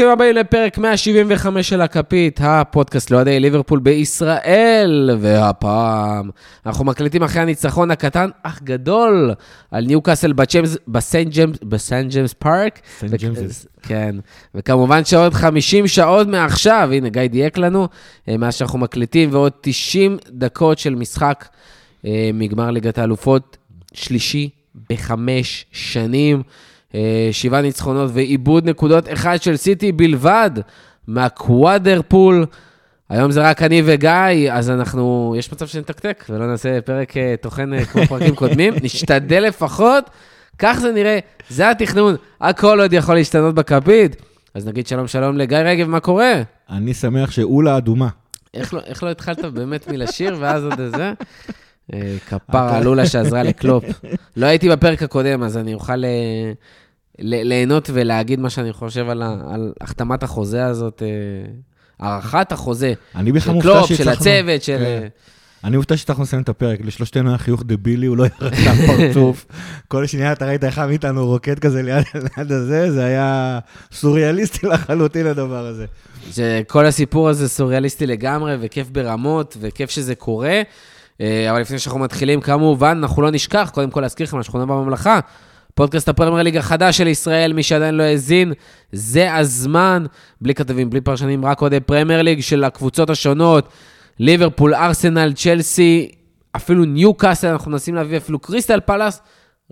ברוכים הבאים לפרק 175 של הכפית, הפודקאסט לאוהדי ליברפול בישראל, והפעם אנחנו מקליטים אחרי הניצחון הקטן אך גדול על ניוקאסל בסנט ג'יימס פארק. סנט ג'יימס. כן, וכמובן שעוד 50 שעות מעכשיו, הנה גיא דייק לנו, אה, מאז שאנחנו מקליטים, ועוד 90 דקות של משחק אה, מגמר ליגת האלופות, שלישי בחמש שנים. אה, שבעה ניצחונות ועיבוד נקודות אחד של סיטי בלבד מהקוואדר פול. היום זה רק אני וגיא, אז אנחנו, יש מצב שנתקתק ולא נעשה פרק אה, טוחן אה, כמו פרקים קודמים, נשתדל לפחות, כך זה נראה, זה התכנון, הכל עוד יכול להשתנות בכפית. אז נגיד שלום שלום לגיא רגב, מה קורה? אני שמח שאולה אדומה. איך לא, איך לא התחלת באמת מלשיר ואז עוד איזה? כפרה על אולה שעזרה לקלופ. לא הייתי בפרק הקודם, אז אני אוכל ליהנות ולהגיד מה שאני חושב על, על החתמת החוזה הזאת, אה, הארכת החוזה. אני בכלל מופתע שהצלחנו... של קלופ, של הצוות, של... כן. אני מופתע שהצלחנו לסיים את הפרק, לשלושתנו היה חיוך דבילי, הוא לא ירד לפרצוף. כל שנייה אתה ראית אחד מאיתנו רוקד כזה ליד, ליד הזה, זה היה סוריאליסטי לחלוטין הדבר הזה. כל הסיפור הזה סוריאליסטי לגמרי, וכיף ברמות, וכיף שזה קורה. אה, אבל לפני שאנחנו מתחילים, כמובן, אנחנו לא נשכח, קודם כל להזכיר לכם, השכונה בממלכה. פודקאסט הפרמייר ליג החדש של ישראל, מי שעדיין לא האזין, זה הזמן, בלי כתבים, בלי פרשנים, רק אוהדי פרמייר ליג של הקבוצות השונות, ליברפול, ארסנל, צ'לסי, אפילו ניו קאסל, אנחנו מנסים להביא אפילו קריסטל פלאס,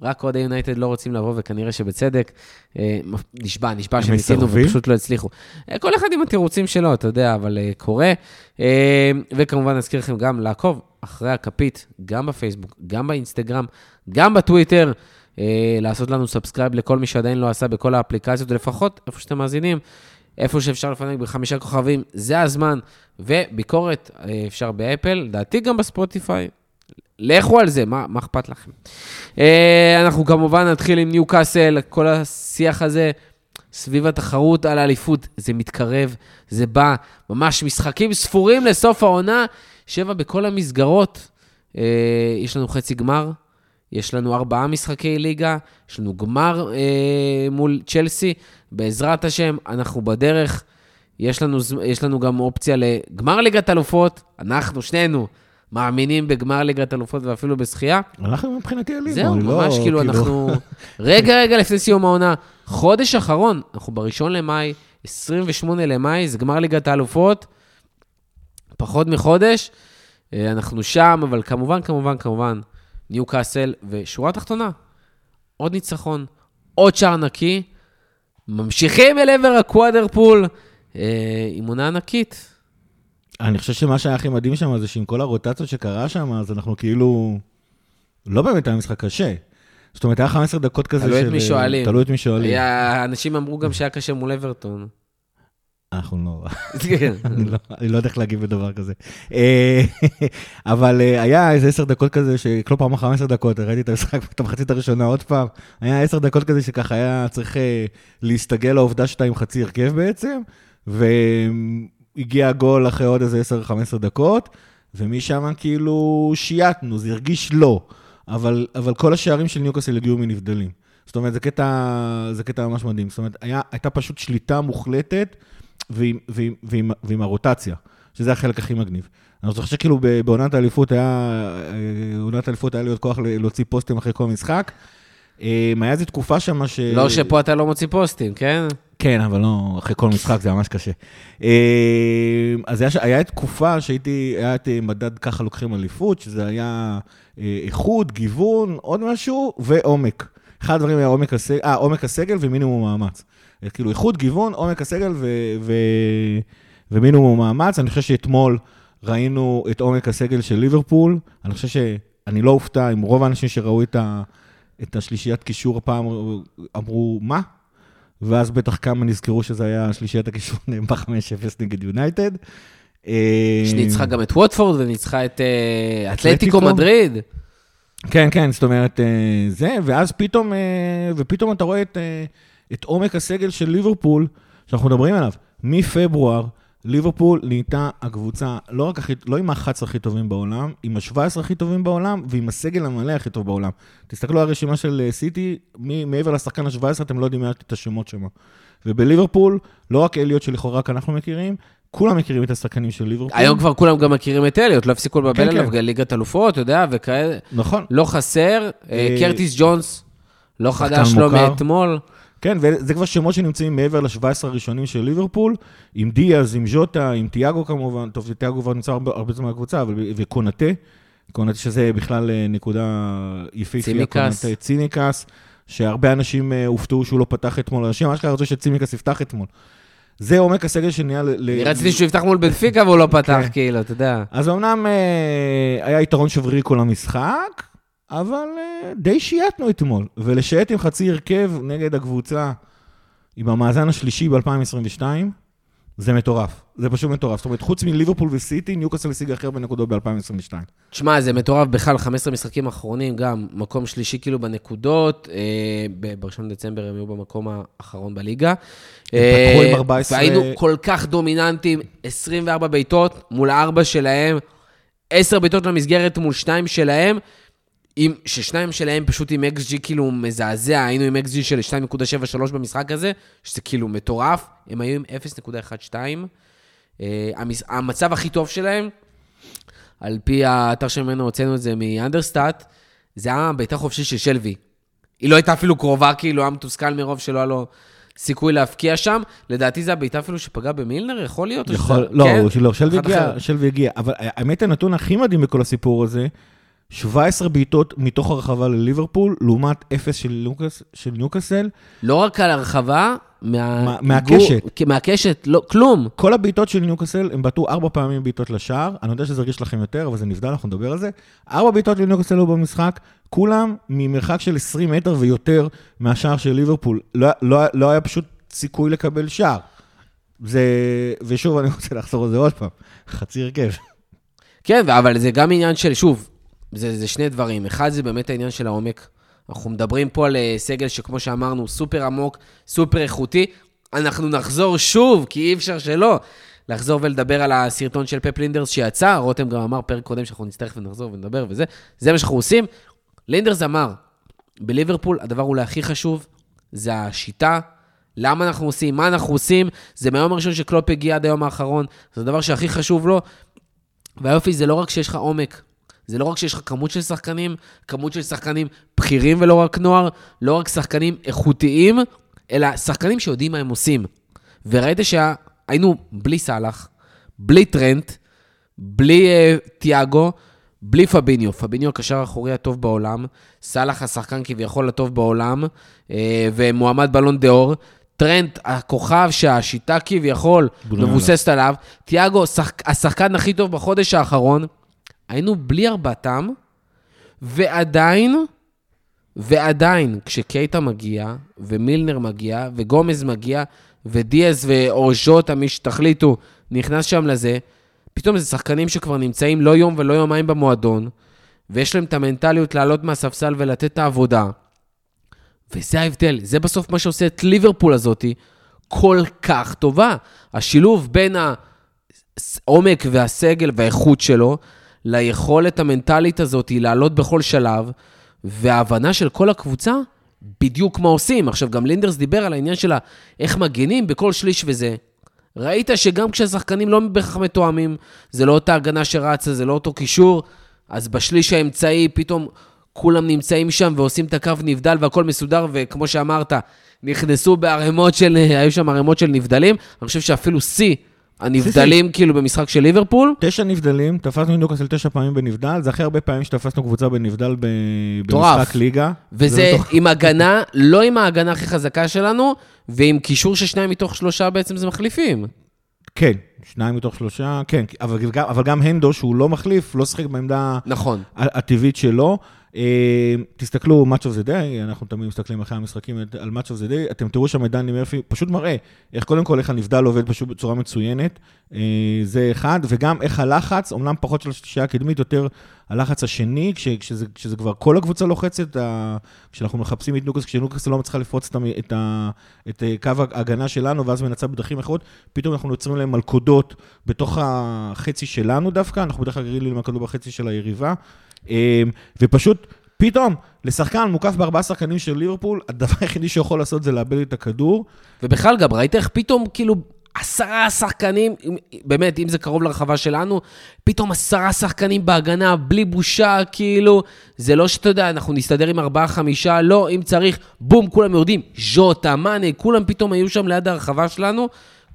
רק אוהדי יונייטד לא רוצים לבוא, וכנראה שבצדק. אה, נשבע, נשבע שניסינו ופשוט לא הצליחו. אה, כל אחד עם התירוצים שלו, אתה יודע, אבל אה, קורה. וכמובן, נזכיר לכם גם לעקוב אחרי הכפית, גם בפייסבוק, גם באינסטגרם, גם בטוויטר. אה, לעשות לנו subscribe לכל מי שעדיין לא עשה בכל האפליקציות, לפחות איפה שאתם מאזינים, איפה שאפשר לפנק בחמישה כוכבים, זה הזמן. וביקורת אה, אפשר באפל, לדעתי גם בספוטיפיי. לכו על זה, מה, מה אכפת לכם? אה, אנחנו כמובן נתחיל עם ניו קאסל, כל השיח הזה סביב התחרות על האליפות, זה מתקרב, זה בא, ממש משחקים ספורים לסוף העונה, שבע בכל המסגרות. יש לנו חצי גמר, יש לנו ארבעה משחקי ליגה, יש לנו גמר אה, מול צ'לסי. בעזרת השם, אנחנו בדרך. יש לנו, יש לנו גם אופציה לגמר ליגת אלופות. אנחנו, שנינו, מאמינים בגמר ליגת אלופות ואפילו בשחייה. אנחנו מבחינתי עלינו. זהו, ממש לא, כאילו, כאילו אנחנו... רגע, רגע לפני סיום העונה. חודש אחרון, אנחנו בראשון למאי, 28 למאי, זה גמר ליגת האלופות. פחות מחודש. אה, אנחנו שם, אבל כמובן, כמובן, כמובן, ניו קאסל, ושורה תחתונה, עוד ניצחון, עוד שער נקי, ממשיכים אל עבר הקוואדר פול, אה, עם עונה ענקית. אני חושב שמה שהיה הכי מדהים שם זה שעם כל הרוטציות שקרה שם, אז אנחנו כאילו... לא באמת היה משחק קשה. זאת אומרת, היה 15 דקות כזה של... תלוי את מי שואלים. תלוי את מי שואלים. אנשים אמרו גם שהיה קשה מול אברטון. אנחנו לא... כן. לא... אני לא יודע איך להגיב בדבר כזה. אה, אבל אה, היה איזה עשר דקות כזה, שכל פעם אחר עשר דקות, ראיתי את המשחק, את המחצית הראשונה עוד פעם, היה עשר דקות כזה שככה היה צריך אה, להסתגל לעובדה שאתה עם חצי הרכב בעצם, והגיע הגול אחרי עוד איזה עשר, חמש עשר דקות, ומשם כאילו שייתנו, זה הרגיש לא. אבל, אבל כל השערים של ניוקאסל הגיעו מנבדלים. זאת אומרת, זה קטע, זה קטע ממש מדהים. זאת אומרת, היה, הייתה פשוט שליטה מוחלטת. ועם, ועם, ועם, ועם הרוטציה, שזה החלק הכי מגניב. אני זוכר שכאילו בעונת האליפות היה, אה, עונת האליפות היה להיות כוח להוציא פוסטים אחרי כל משחק. אה, היה איזו תקופה שם ש... לא שפה אתה לא מוציא פוסטים, כן? כן, אבל לא, אחרי כל משחק זה ממש קשה. אה, אז היה, היה תקופה שהייתי, היה את מדד ככה לוקחים אליפות, שזה היה איכות, גיוון, עוד משהו, ועומק. אחד הדברים היה עומק הסגל, אה, עומק הסגל ומינימום מאמץ. כאילו איכות, גיוון, עומק הסגל ו, ו, ומינימום מאמץ. אני חושב שאתמול ראינו את עומק הסגל של ליברפול. אני חושב שאני לא אופתע אם רוב האנשים שראו את, ה, את השלישיית קישור הפעם אמרו, מה? ואז בטח כמה נזכרו שזה היה שלישיית הקישור נאמבה 5-0 נגד יונייטד. שניצחה גם את ווטפורד וניצחה את אה, אתלטיקו מדריד. כן, כן, זאת אומרת, אה, זה, ואז פתאום, אה, ופתאום אתה רואה את, את עומק הסגל של ליברפול, שאנחנו מדברים עליו. מפברואר, ליברפול נהייתה הקבוצה, לא רק הכי, לא עם ה-11 הכי טובים בעולם, עם ה-17 הכי טובים בעולם, ועם הסגל המלא הכי טוב בעולם. תסתכלו על הרשימה של סיטי, מעבר לשחקן ה-17, אתם לא יודעים את השמות שם. ובליברפול, לא רק אליוט שלכאורה רק אנחנו מכירים, כולם מכירים את השחקנים של ליברפול. היום כבר כולם גם מכירים את אליוט, לא הפסיקו לבלבל כן, עליו, כן. ליגת אלופות, אתה יודע, וכאלה. נכון. לא חסר. אה, אה, קרטיס ג'ונס, לא חדש לו מוכר. מאתמול. כן, וזה כבר שמות שנמצאים מעבר ל-17 הראשונים של ליברפול, עם דיאז, עם ז'וטה, עם תיאגו כמובן, טוב, תיאגו כבר נמצא הרבה, הרבה זמן בקבוצה, אבל וקונטה, קונטה שזה בכלל אה, נקודה יפהפייה. קונטה, ציניקס, שהרבה אנשים אה, הופתעו שהוא לא פתח אתמול, אנשים אשכרה רצו שצימקס יפתח אתמול. זה עומק הסגל שנהיה ל... אני רציתי שהוא יפתח מול בנפיקה והוא לא פתח, כן. כאילו, אתה יודע. אז אמנם אה, היה יתרון שברירי כל המשחק, אבל אה, די שייטנו אתמול. ולשייט עם חצי הרכב נגד הקבוצה עם המאזן השלישי ב-2022, זה מטורף. זה פשוט מטורף. זאת אומרת, חוץ מליברפול וסיטי, ניוקאסל השיג הכי הרבה נקודות ב-2022. תשמע, זה מטורף בכלל, 15 משחקים אחרונים, גם מקום שלישי כאילו בנקודות. אה, ב- בראשון דצמבר הם היו במקום האחרון בליגה. אה, פתחו עם 14 והיינו כל כך דומיננטים, 24 בעיטות מול 4 שלהם, 10 בעיטות למסגרת מול 2 שלהם, עם, ששניים שלהם פשוט עם XG כאילו מזעזע, היינו עם XG של 2.73 במשחק הזה, שזה כאילו מטורף, הם היו עם 0.12. אה, המס- המצב הכי טוב שלהם, על פי האתר שממנו הוצאנו את זה מ Understat, זה היה בעיטה חופשית של שלוי. היא לא הייתה אפילו קרובה, כאילו, היה מתוסכל מרוב שלא היה לו סיכוי להבקיע שם. לדעתי זה הבעיטה אפילו שפגע במילנר, יכול להיות? יכול, שזה- לא, כן? לא, שלוי אחד הגיע. שלוי הגיע. אבל האמת, הנתון הכי מדהים בכל הסיפור הזה, 17 בעיטות מתוך הרחבה לליברפול, לעומת 0 של ניוקאס- של ניוקאסל. לא רק על הרחבה, מה... מה- מהקשת. מהקשת, לא, כלום. כל הבעיטות של ניוקאסל, הם בעטו ארבע פעמים בעיטות לשער. אני יודע שזה הרגיש לכם יותר, אבל זה נבדל, אנחנו נדבר על זה. ארבע בעיטות לניוקאסל היו במשחק, כולם ממרחק של 20 מטר ויותר מהשער של ליברפול. לא, לא, לא היה פשוט סיכוי לקבל שער. זה... ושוב, אני רוצה לחזור על זה עוד פעם. חצי הרכב. כן, אבל זה גם עניין של, שוב, זה, זה שני דברים. אחד, זה באמת העניין של העומק. אנחנו מדברים פה על אה, סגל שכמו שאמרנו, סופר עמוק, סופר איכותי. אנחנו נחזור שוב, כי אי אפשר שלא, לחזור ולדבר על הסרטון של פפ לינדרס שיצא. רותם גם אמר פרק קודם שאנחנו נצטרך ונחזור ונדבר וזה. זה מה שאנחנו עושים. לינדרס אמר, בליברפול הדבר אולי הכי חשוב זה השיטה. למה אנחנו עושים, מה אנחנו עושים, זה מהיום הראשון שקלופ הגיע עד היום האחרון, זה הדבר שהכי חשוב לו, והיופי זה לא רק שיש לך עומק, זה לא רק שיש לך כמות של שחקנים, כמות של שחקנים בכירים ולא רק נוער, לא רק שחקנים איכותיים, אלא שחקנים שיודעים מה הם עושים. וראית שהיינו בלי סאלח, בלי טרנט, בלי uh, תיאגו, בלי פביניו. פביניו הקשר האחורי הטוב בעולם, סאלח השחקן כביכול הטוב בעולם, uh, ומועמד בלון דה אור. טרנט, הכוכב שהשיטה כביכול מבוססת עליו, תיאגו, שחק, השחקן הכי טוב בחודש האחרון, היינו בלי ארבעתם, ועדיין, ועדיין, כשקייטה מגיע, ומילנר מגיע, וגומז מגיע, ודיאז ואורז'וטה, מי שתחליטו, נכנס שם לזה, פתאום זה שחקנים שכבר נמצאים לא יום ולא יומיים במועדון, ויש להם את המנטליות לעלות מהספסל ולתת את העבודה. וזה ההבדל, זה בסוף מה שעושה את ליברפול הזאתי כל כך טובה. השילוב בין העומק והסגל והאיכות שלו, ליכולת המנטלית הזאת לעלות בכל שלב, וההבנה של כל הקבוצה, בדיוק מה עושים. עכשיו, גם לינדרס דיבר על העניין של איך מגינים בכל שליש וזה. ראית שגם כשהשחקנים לא בהכרח מתואמים, זה לא אותה הגנה שרצה, זה לא אותו קישור, אז בשליש האמצעי פתאום כולם נמצאים שם ועושים את הקו נבדל והכל מסודר, וכמו שאמרת, נכנסו בערימות של, היו שם ערימות של נבדלים. אני חושב שאפילו שיא הנבדלים כאילו במשחק של ליברפול. תשע נבדלים, תפסנו את ניוקאסל תשע פעמים בנבדל, זה הכי הרבה פעמים שתפסנו קבוצה בנבדל ב-. במשחק ליגה. וזה זה בתוך- עם הגנה, לא עם ההגנה הכי חזקה שלנו, ועם קישור ששניים מתוך שלושה בעצם זה מחליפים. כן, שניים מתוך שלושה, כן, אבל גם, אבל גם הנדו, שהוא לא מחליף, לא שיחק בעמדה נכון. הטבעית שלו. אה, תסתכלו, Match of the Day, אנחנו תמיד מסתכלים אחרי המשחקים על Match of the Day, אתם תראו שם את דני מרפי, פשוט מראה איך קודם כל, איך הנבדל עובד פשוט בצורה מצוינת, אה, זה אחד, וגם איך הלחץ, אומנם פחות של השלישייה הקדמית, יותר הלחץ השני, כש, כשזה, כבר כל הקבוצה לוחצת, כשאנחנו מחפשים את נוקאס, כשנוקאס לא מצליחה לפרוץ את, את, אה, קו ההגנה שלנו, ואז מנצח בדרכים אחרות, פתאום אנחנו יוצרים להם מלכודות בתוך החצי שלנו דווקא, אנחנו בדרך כלל רגילים למלכודות בחצי של היריבה. אה, ופשוט פתאום, לשחקן מוקף בארבעה שחקנים של ליברפול, הדבר היחידי שיכול לעשות זה לאבד את הכדור. ובכלל גם, ראית איך פתאום, כאילו, עשרה שחקנים, באמת, אם זה קרוב לרחבה שלנו, פתאום עשרה שחקנים בהגנה, בלי בושה, כאילו, זה לא שאתה יודע, אנחנו נסתדר עם ארבעה, חמישה, לא, אם צריך, בום, כולם יורדים, ז'וטה, מאנה, כולם פתאום היו שם ליד הרחבה שלנו.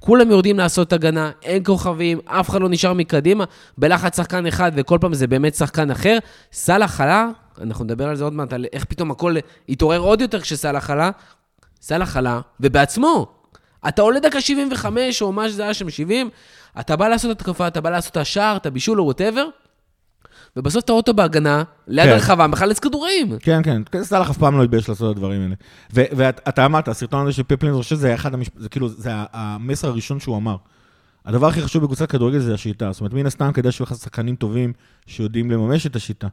כולם יורדים לעשות הגנה, אין כוכבים, אף אחד לא נשאר מקדימה, בלחץ שחקן אחד, וכל פעם זה באמת שחקן אחר. סאלח עלה, אנחנו נדבר על זה עוד מעט, על איך פתאום הכל התעורר עוד יותר כשסאלח עלה. סאלח עלה, ובעצמו. אתה עולה דקה 75, או מה שזה היה שם 70, אתה בא לעשות התקפה, אתה בא לעשות השער, את הבישול או whatever, ובסוף אתה אותו בהגנה, ליד כן. הרחבה, מחלץ כדורים. כן, כן, סאלח אף פעם לא התבייש לעשות את הדברים האלה. ואתה אמרת, הסרטון הזה של פפלין, אני חושב שזה אחד המשפ... זה כאילו, זה המסר הראשון שהוא אמר. הדבר הכי חשוב בקבוצת כדורגל זה השיטה. זאת אומרת, מן הסתם כדאי שיהיו לך שחקנים טובים שיודעים לממש את השיטה.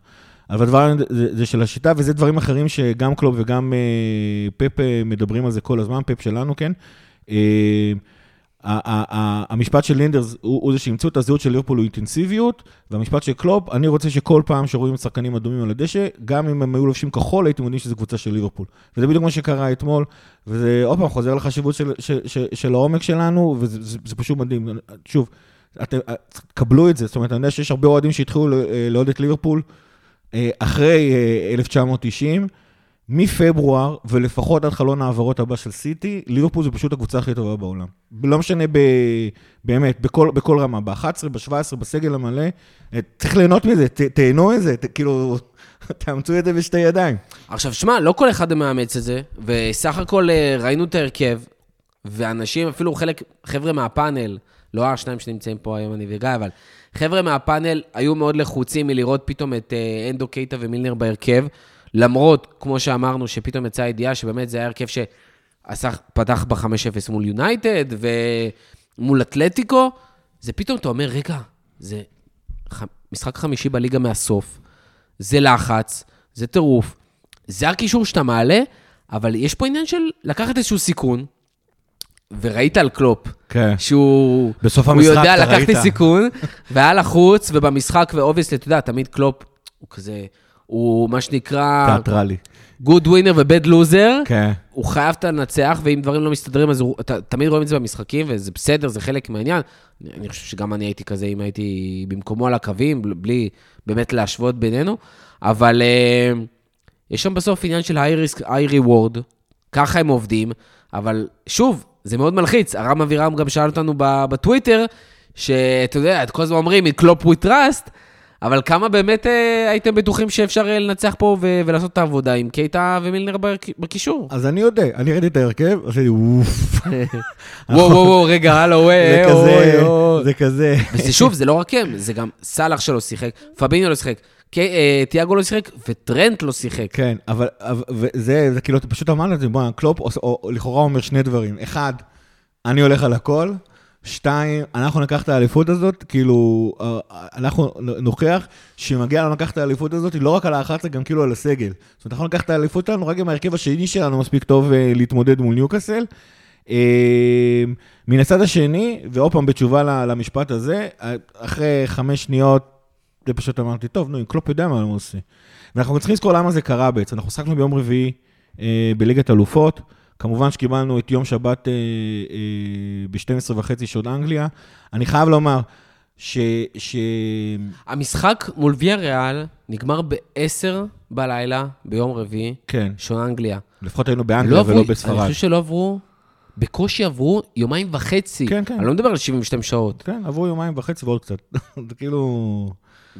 אבל הדבר זה, זה של השיטה, וזה דברים אחרים שגם קלוב וגם אה, פפ אה, מדברים על זה כל הזמן, פפ שלנו, כן. אה, המשפט של לינדרס הוא, זה שהמצאו את הזהות של ליברפול הוא אינטנסיביות, והמשפט של קלופ, אני רוצה שכל פעם שרואים שחקנים אדומים על הדשא, גם אם הם היו לובשים כחול, הייתם יודעים שזו קבוצה של ליברפול. וזה בדיוק מה שקרה אתמול, וזה עוד פעם חוזר לחשיבות של, העומק שלנו, וזה זה, זה פשוט מדהים. שוב, אתם, קבלו את זה, זאת אומרת, אני יודע שיש הרבה אוהדים שהתחילו לאוהד את ליברפול אה, אחרי אה, 1990, מפברואר ולפחות עד חלון העברות הבא של סיטי, ליברפול זה פשוט הקבוצה הכי טובה בעולם. לא משנה ב, באמת, בכל, בכל רמה, ב-11, ב-17, בסגל המלא, אה, צריך ליהנות מזה, ת, תהנו מזה, ת, כאילו, תאמצו את זה בשתי ידיים. עכשיו, שמע, לא כל אחד מאמץ את זה, וסך הכל אה, ראינו את ההרכב, ואנשים, אפילו חלק, חבר'ה מהפאנל, לא השניים שנמצאים פה היום, אני וגיא, אבל חבר'ה מהפאנל היו מאוד לחוצים מלראות פתאום את אה, אנדו קייטה ומילנר בהרכב, למרות, כמו שאמרנו, שפתאום יצאה הידיעה שבאמת זה היה הרכב שפתח ב-5-0 מול יונייטד ומול אתלטיקו, זה פתאום, אתה אומר, רגע, זה ח... משחק חמישי בליגה מהסוף, זה לחץ, זה טירוף, זה הקישור שאתה מעלה, אבל יש פה עניין של לקחת איזשהו סיכון, וראית על קלופ, כן. שהוא... בסוף הוא המשחק יודע, אתה לקחתי ראית. סיכון, והיה לחוץ, ובמשחק, ו obviously, אתה יודע, תמיד קלופ, הוא כזה, הוא מה שנקרא תיאטרלי. good winner ו bad loser, כן. הוא חייב את לנצח, ואם דברים לא מסתדרים, אז הוא, אתה, תמיד רואים את זה במשחקים, וזה בסדר, זה חלק מהעניין. אני, חושב שגם אני הייתי כזה, אם הייתי במקומו על הקווים, בל- בלי באמת להשוות בינינו, אבל אה, יש שם בסוף עניין של היי ריסק, היי ריוורד, ככה הם עובדים, אבל שוב, זה מאוד מלחיץ. הרם אבירם גם שאל אותנו בטוויטר, שאתה יודע, את כל הזמן אומרים, it clop we trust, אבל כמה באמת אה, הייתם בטוחים שאפשר אה, לנצח פה ו- ולעשות את העבודה עם קייטה ומילנר בק- בקישור? אז אני יודע, אני ראיתי את ההרכב, עשיתי. וואו, וואו, וואו, רגע, הלו, זה אה, כזה, אוי. זה כזה. וזה שוב, זה לא רק הם, זה גם סאלח שלא שיחק, פביניו לא שיחק, אה, תיאגו לא שיחק, וטרנט לא שיחק. כן, אבל, זה כאילו, אתה פשוט אמרת את זה, בוא, קלופ או, או, לכאורה אומר שני דברים. אחד, אני הולך על הכל. שתיים, אנחנו ניקח את האליפות הזאת, כאילו, אה, אנחנו נוכיח שמגיע לנו לקחת את האליפות הזאת, לא רק על ה-11, גם כאילו על הסגל. זאת אומרת, אנחנו ניקח את האליפות שלנו, רק אם ההרכב השני שלנו מספיק טוב אה, להתמודד מול ניוקאסל. אה, מן הצד השני, ועוד פעם בתשובה למשפט הזה, אחרי חמש שניות, זה פשוט אמרתי, טוב, נו, אם קלופ יודע מה הוא עושה. ואנחנו צריכים לזכור למה זה קרה בעצם. אנחנו שחקנו ביום רביעי בליגת אלופות. כמובן שקיבלנו את יום שבת אה, אה, ב-12 וחצי שעוד אנגליה. אני חייב לומר ש... ש... המשחק מול ויה ריאל נגמר ב-10 בלילה, ביום רביעי, כן, שעון אנגליה. לפחות היינו באנגליה לא עברו- ולא אני בספרד. חושב שלא עברו, בקושי עברו יומיים וחצי. כן, כן. אני לא מדבר על 72 שעות, כן, עברו יומיים וחצי ועוד קצת. זה כאילו...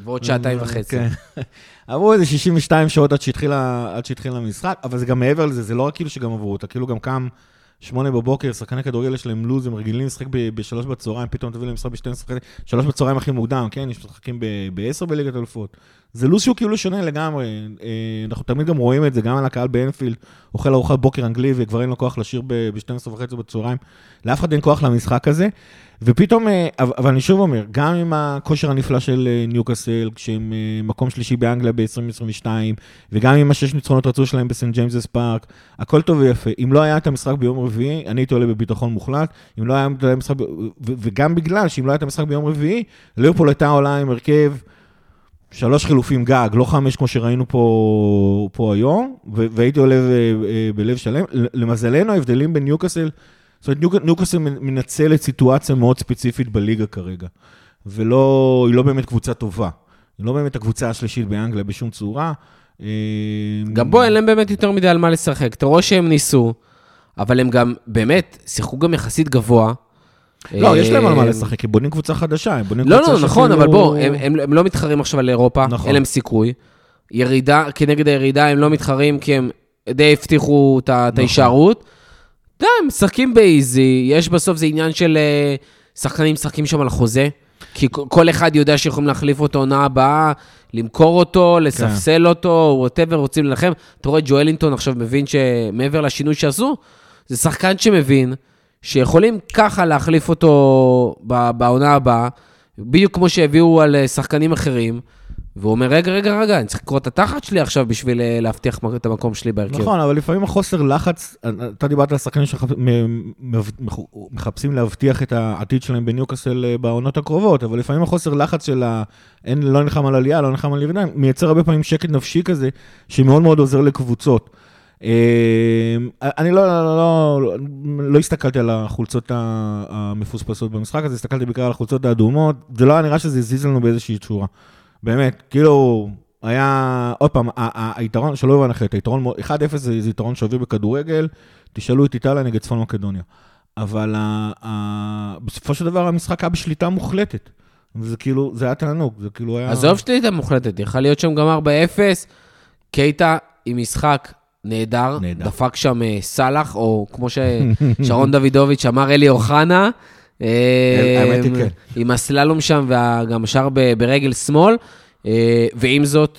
ועוד שעתיים וחצי. כן. עברו איזה 62 שעות עד שהתחיל המשחק, אבל זה גם מעבר לזה, זה לא רק כאילו שגם עברו, אתה כאילו גם קם שמונה בבוקר, שחקני כדורגל יש להם לו"ז, הם רגילים לשחק בשלוש בצהריים, פתאום תביא להם משחק ב-12 וחצי, שלוש בצהריים הכי מוקדם, כן? יש משחקים ב-10 בליגת אלופות. זה לו"ז שהוא כאילו שונה לגמרי. אה, אנחנו תמיד גם רואים את זה, גם על הקהל באנפילד, אוכל ארוחת בוקר אנגלי וכבר אין לו כוח לשיר ב-12 וחצי בצהריים. לאף אחד אין כוח למשחק הזה. ופתאום, אה, אבל אני שוב אומר, גם עם הכושר הנפלא של אה, ניוקאסל, כשהם אה, מקום שלישי באנגליה ב-2022, וגם עם השש ניצחונות רצו שלהם בסנט ג'יימסס פארק, הכל טוב ויפה. אם לא היה את המשחק ביום רביעי, אני הייתי עולה בביטחון מוחלט. אם לא היה את המשחק, וגם בגלל שאם לא היה את המשחק ביום רביעי, ליברפול הייתה עולה עם הרכב שלוש חילופים גג, לא חמש כמו שראינו פה, פה היום, והייתי עולה בלב שלם. למזלנו, ההבדלים בין ניוקאסל, זאת אומרת, ניוק- ניוקאסל מנצלת סיטואציה מאוד ספציפית בליגה כרגע, ולא, היא לא באמת קבוצה טובה. היא לא באמת הקבוצה השלישית באנגליה בשום צורה. אה, גם בו אין להם באמת יותר מדי על מה לשחק. אתה רואה שהם ניסו, אבל הם גם, באמת, שיחקו גם יחסית גבוה. לא, יש להם על מה אה, לשחק, הם בונים קבוצה חדשה, הם בונים לא, קבוצה לא, נכון, שכאילו- אבל בוא, הם, לא מתחרים עכשיו על אירופה, נכון. אין להם סיכוי. ירידה, כנגד הירידה הם לא מתחרים כי הם די הבטיחו את ה- את נכון. ההישארות. די, הם משחקים באיזי, יש בסוף, זה עניין של אה, שחקנים משחקים שם על חוזה. כי כל- אחד יודע שיכולים להחליף אותו עונה הבאה, למכור אותו, לספסל אותו, ווטאבר, רוצים להילחם. אתה רואה, ג'ואלינטון עכשיו מבין שמעבר לשינוי שעשו, זה שחקן שמבין שיכולים ככה להחליף אותו בעונה הבאה, בדיוק כמו שהביאו על אה, שחקנים אחרים, והוא אומר, רגע, רגע, רגע, אני צריך לקרוא את התחת שלי עכשיו בשביל אה, להבטיח את המקום שלי בהרכב. נכון, אבל לפעמים החוסר לחץ, אתה דיברת על שחקנים שמחפשים להבטיח את העתיד שלהם בניוקאסל אה, בעונות הקרובות, אבל לפעמים החוסר לחץ של ה... אין, לא נלחם על עלייה, לא נלחם על ירידה, מייצר הרבה פעמים שקט נפשי כזה, שמאוד מאוד עוזר לקבוצות. אה, אני לא, לא, לא, לא הסתכלתי על החולצות המפוספסות במשחק הזה, הסתכלתי בעיקר על החולצות האדומות, זה לא היה נראה שזה הזיז לנו באיזושהי צורה. באמת, כאילו, היה, עוד פעם, היתרון, שלא יובן אחרת, היתרון, מאוד- 1-0 זה זה יתרון שביר בכדורגל, תשאלו את איטליה נגד צפון מקדוניה. אבל ה- ה- בסופו של דבר המשחק היה בשליטה מוחלטת. וזה כאילו, זה היה תענוג, זה כאילו היה... עזוב שליטה מוחלטת, יכל להיות שם גם 4-0, קייטה עם משחק נהדר, נהדר. דפק שם אה, סאלח, או כמו ששרון דוידוביץ' אמר, אלי אוחנה. האמת היא כן. עם הסללום שם, וגם ב- ברגל שמאל. אה, ועם זאת,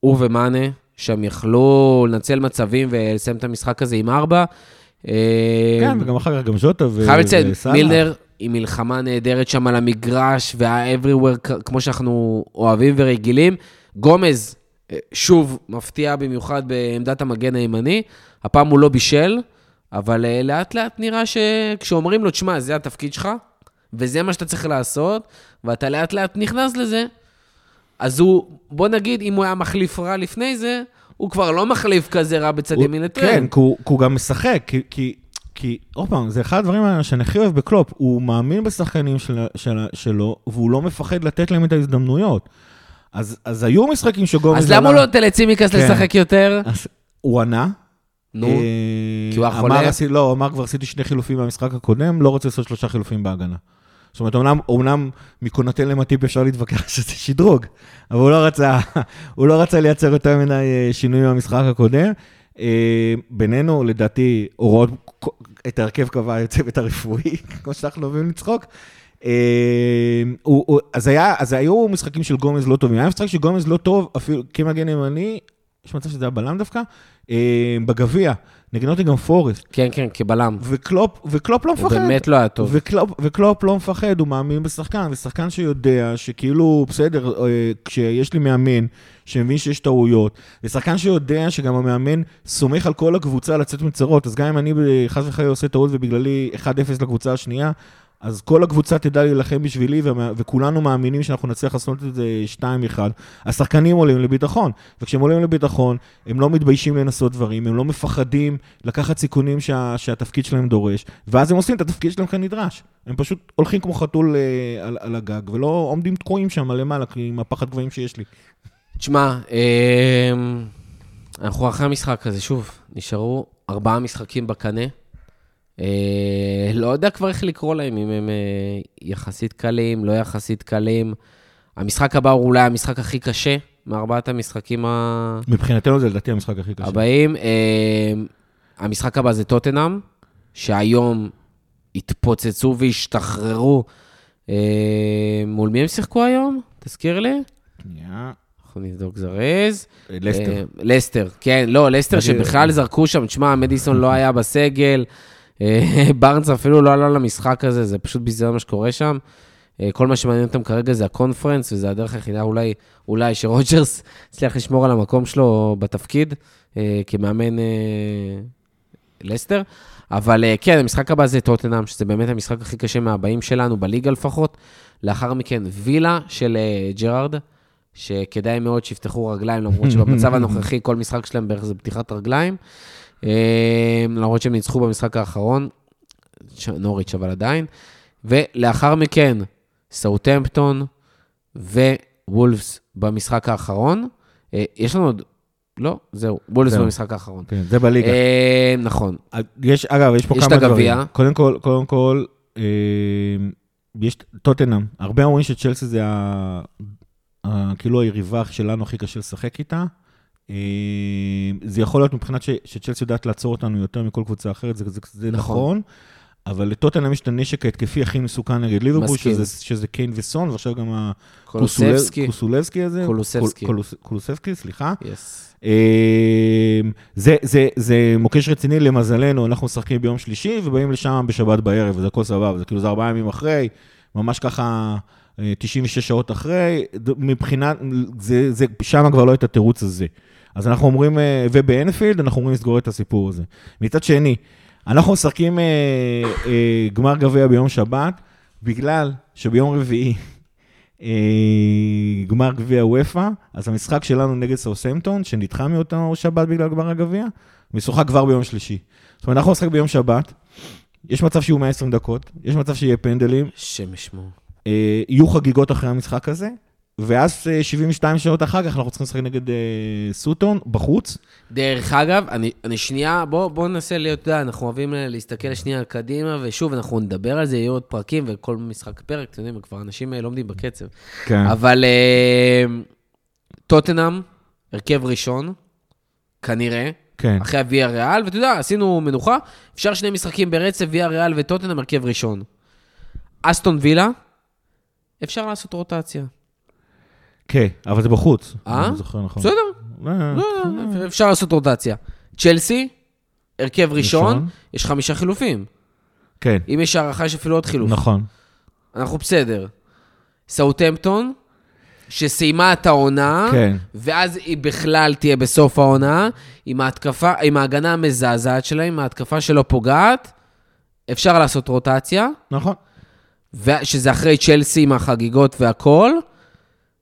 הוא ומאנה שם יכלו לנצל מצבים ולסיים את המשחק הזה עם ארבע. אה, כן, וגם אחר כך גם ז'וטה ו... חייב לציין, וסאלח. מילנר עם מלחמה נהדרת שם על המגרש, וה-everywhere, כמו שאנחנו אוהבים ורגילים. גומז, אה, שוב, מפתיע במיוחד בעמדת המגן הימני. הפעם הוא לא בישל, אבל אה, לאט לאט נראה שכשאומרים לו, תשמע, זה התפקיד שלך, וזה מה שאתה צריך לעשות, ואתה לאט לאט נכנס לזה, אז הוא, בוא נגיד, אם הוא היה מחליף רע לפני זה, הוא כבר לא מחליף כזה רע בצד ימין לטרנד. כן, כי הוא- כי הוא גם משחק, כי- כי... כי, עוד פעם, זה אחד הדברים שאני הכי אוהב בקלופ, הוא מאמין בשחקנים של, של, שלו, והוא לא מפחד לתת להם את ההזדמנויות. אז, אז היו משחקים שגומז... אז למה הוא לא נותן לצימקס כן. לשחק יותר? אז הוא ענה. נו, אה, כי הוא היה אמר, חולה? לא, הוא אמר, כבר עשיתי שני חילופים מהמשחק הקודם, לא רוצה לעשות שלושה חילופים בהגנה. זאת אומרת, אומנם, אומנם מקונתן למטיפ אפשר להתווכח שזה שדרוג, אבל הוא לא רצה, הוא לא רצה לייצר יותר מדי אה, שינויים מהמשחק הקודם. אה, בינינו, לדעתי, הוראות, את ההרכב קבע הצוות הרפואי, כמו שאנחנו אוהבים לצחוק. אז, היה, אז היו משחקים של גומז לא טובים. היה משחק של גומז לא טוב, אפילו כמגן ימני, יש מצב שזה היה בלם דווקא, אה, בגביע, נגד נוטינגרם פורסט. כן, כן, כבלם. וקלופ, וקלופ לא הוא מפחד. באמת לא היה טוב. וקלופ, וקלופ לא מפחד, הוא מאמין בשחקן, ושחקן שיודע שכאילו, בסדר, אה, כשיש לי מאמן שמבין שיש טעויות, ושחקן שיודע שגם המאמן סומך על כל הקבוצה לצאת מצרות, אז גם אם אני חס וחלילה עושה טעות ובגללי 1-0 לקבוצה השנייה, אז כל הקבוצה תדע להילחם בשבילי, וכולנו מאמינים שאנחנו נצליח לעשות את זה 2-1. השחקנים עולים לביטחון, וכשהם עולים לביטחון, הם לא מתביישים לנסות דברים, הם לא מפחדים לקחת סיכונים שה, שהתפקיד שלהם דורש, ואז הם עושים את התפקיד שלהם כנדרש. הם פשוט הולכים כמו חתול אה, על, על הגג, ולא עומדים תקועים שם למעלה עם הפחד גבהים שיש לי. תשמע, אמ, אנחנו אחרי המשחק הזה, שוב, נשארו ארבעה משחקים בקנה. אה, לא יודע כבר איך לקרוא להם, אם הם אה, יחסית קלים, לא יחסית קלים. המשחק הבא הוא אולי המשחק הכי קשה מארבעת המשחקים ה- מבחינתנו זה לדעתי המשחק הכי קשה. הבאים. אה, המשחק הבא זה טוטנאם, שהיום התפוצצו והשתחררו. אה, מול מי הם שיחקו היום? תזכיר לי. שנייה. אנחנו נבדוק זרז. לסטר. לסטר, כן, לא, לסטר שבכלל זרקו שם, תשמע, מדיסון לא היה בסגל, בארנס אפילו לא עלה למשחק הזה, זה פשוט ביזיון מה שקורה שם. אה, כל מה שמעניין אותם כרגע זה הקונפרנס, וזה הדרך היחידה אולי, אולי שרוג'רס הצליח לשמור על המקום שלו בתפקיד, אה, כמאמן אה, לסטר. אבל אה, כן, המשחק הבא זה טוטנאם, שזה באמת המשחק הכי קשה מהבאים שלנו, בליגה לפחות. לאחר מכן, וילה של אה, ג'רארד, שכדאי מאוד שיפתחו רגליים, למרות שבמצב הנוכחי כל משחק שלהם בערך זה פתיחת רגליים. אה, למרות שהם ניצחו במשחק האחרון, נוריץ' אבל עדיין. ולאחר מכן, סאוטהמפטון ווולפס במשחק האחרון. אה, יש לנו עוד... לא, זהו, וולפס זהו. במשחק האחרון. כן, זה בליגה. אה, נכון. יש, אגב, יש פה יש כמה את הגביע. דברים. קודם כל, קודם כל, אה, יש טוטנאם. הרבה אומרים שצ'לסי זה ה, ה, כאילו היריבה שלנו הכי קשה לשחק איתה. אה, זה יכול להיות מבחינת ש, שצ'לסי יודעת לעצור אותנו יותר מכל קבוצה אחרת, זה, זה, זה נכון. נכון. אבל לטוטנאם יש את הנשק ההתקפי הכי מסוכן נגד ליברפול. שזה, שזה קיין וסון, ועכשיו גם. הקוסולבסקי הזה. קולוסבסקי. קול- קולוס- קולוסבסקי, סליחה. yes. אה, זה, זה, זה מוקש רציני, למזלנו, אנחנו משחקים ביום שלישי ובאים לשם בשבת בערב, וזה הכל סבבה, זה כאילו זה ארבעה ימים אחרי, ממש ככה אה, 96 שעות אחרי, מבחינת, זה, זה, שם כבר לא את התירוץ הזה. אז אנחנו אומרים, אה, ובאנפילד אנחנו אומרים לסגור את הסיפור הזה. מצד שני, אנחנו משחקים אה, אה, גמר גביע ביום שבת, בגלל שביום רביעי אה, גמר גביע וופא, אז המשחק שלנו נגד סאוסמפטון, שנדחה מאותו שבת בגלל גמר הגביע, משוחק כבר ביום שלישי. זאת אומרת, אנחנו נשחק ביום שבת, יש מצב שיהיו 120 דקות, יש מצב שיהיה פנדלים, ישמור. אה, יהיו חגיגות אחרי המשחק הזה, ואז אה, 72 שעות אחר כך אנחנו צריכים לשחק נגד אה, סוטון, בחוץ. דרך אגב, אני, אני שנייה, בוא, בוא ננסה להיות, אתה יודע, אנחנו אוהבים אה, להסתכל שנייה קדימה, ושוב, אנחנו נדבר על זה, יהיו עוד פרקים, וכל משחק פרק, אתם יודעים, כבר אנשים אה, לא עומדים בקצב. כן. אבל אה, טוטנאם, הרכב ראשון, כנראה, כן. אחרי הוויה ריאל, ואתה יודע, עשינו מנוחה, אפשר שני משחקים ברצף, ויה ריאל וטוטנאם, הרכב ראשון. אסטון וילה, אפשר לעשות רוטציה. כן, אבל זה בחוץ. אה? אני זוכר נכון. בסדר, אה, לא, אפשר לעשות רוטציה. צ'לסי, הרכב ראשון. יש חמישה חילופים. כן, אם יש הערכה, יש אפילו עוד חילוף. נכון. אנחנו בסדר. סאוטהמפטון, שסיימה את העונה, כן. ואז היא בכלל תהיה בסוף העונה, עם ההתקפה, עם ההגנה המזעזעת שלה, עם ההתקפה שלא פוגעת, אפשר לעשות רוטציה, נכון. שזה אחרי צ'לסי עם החגיגות והכל,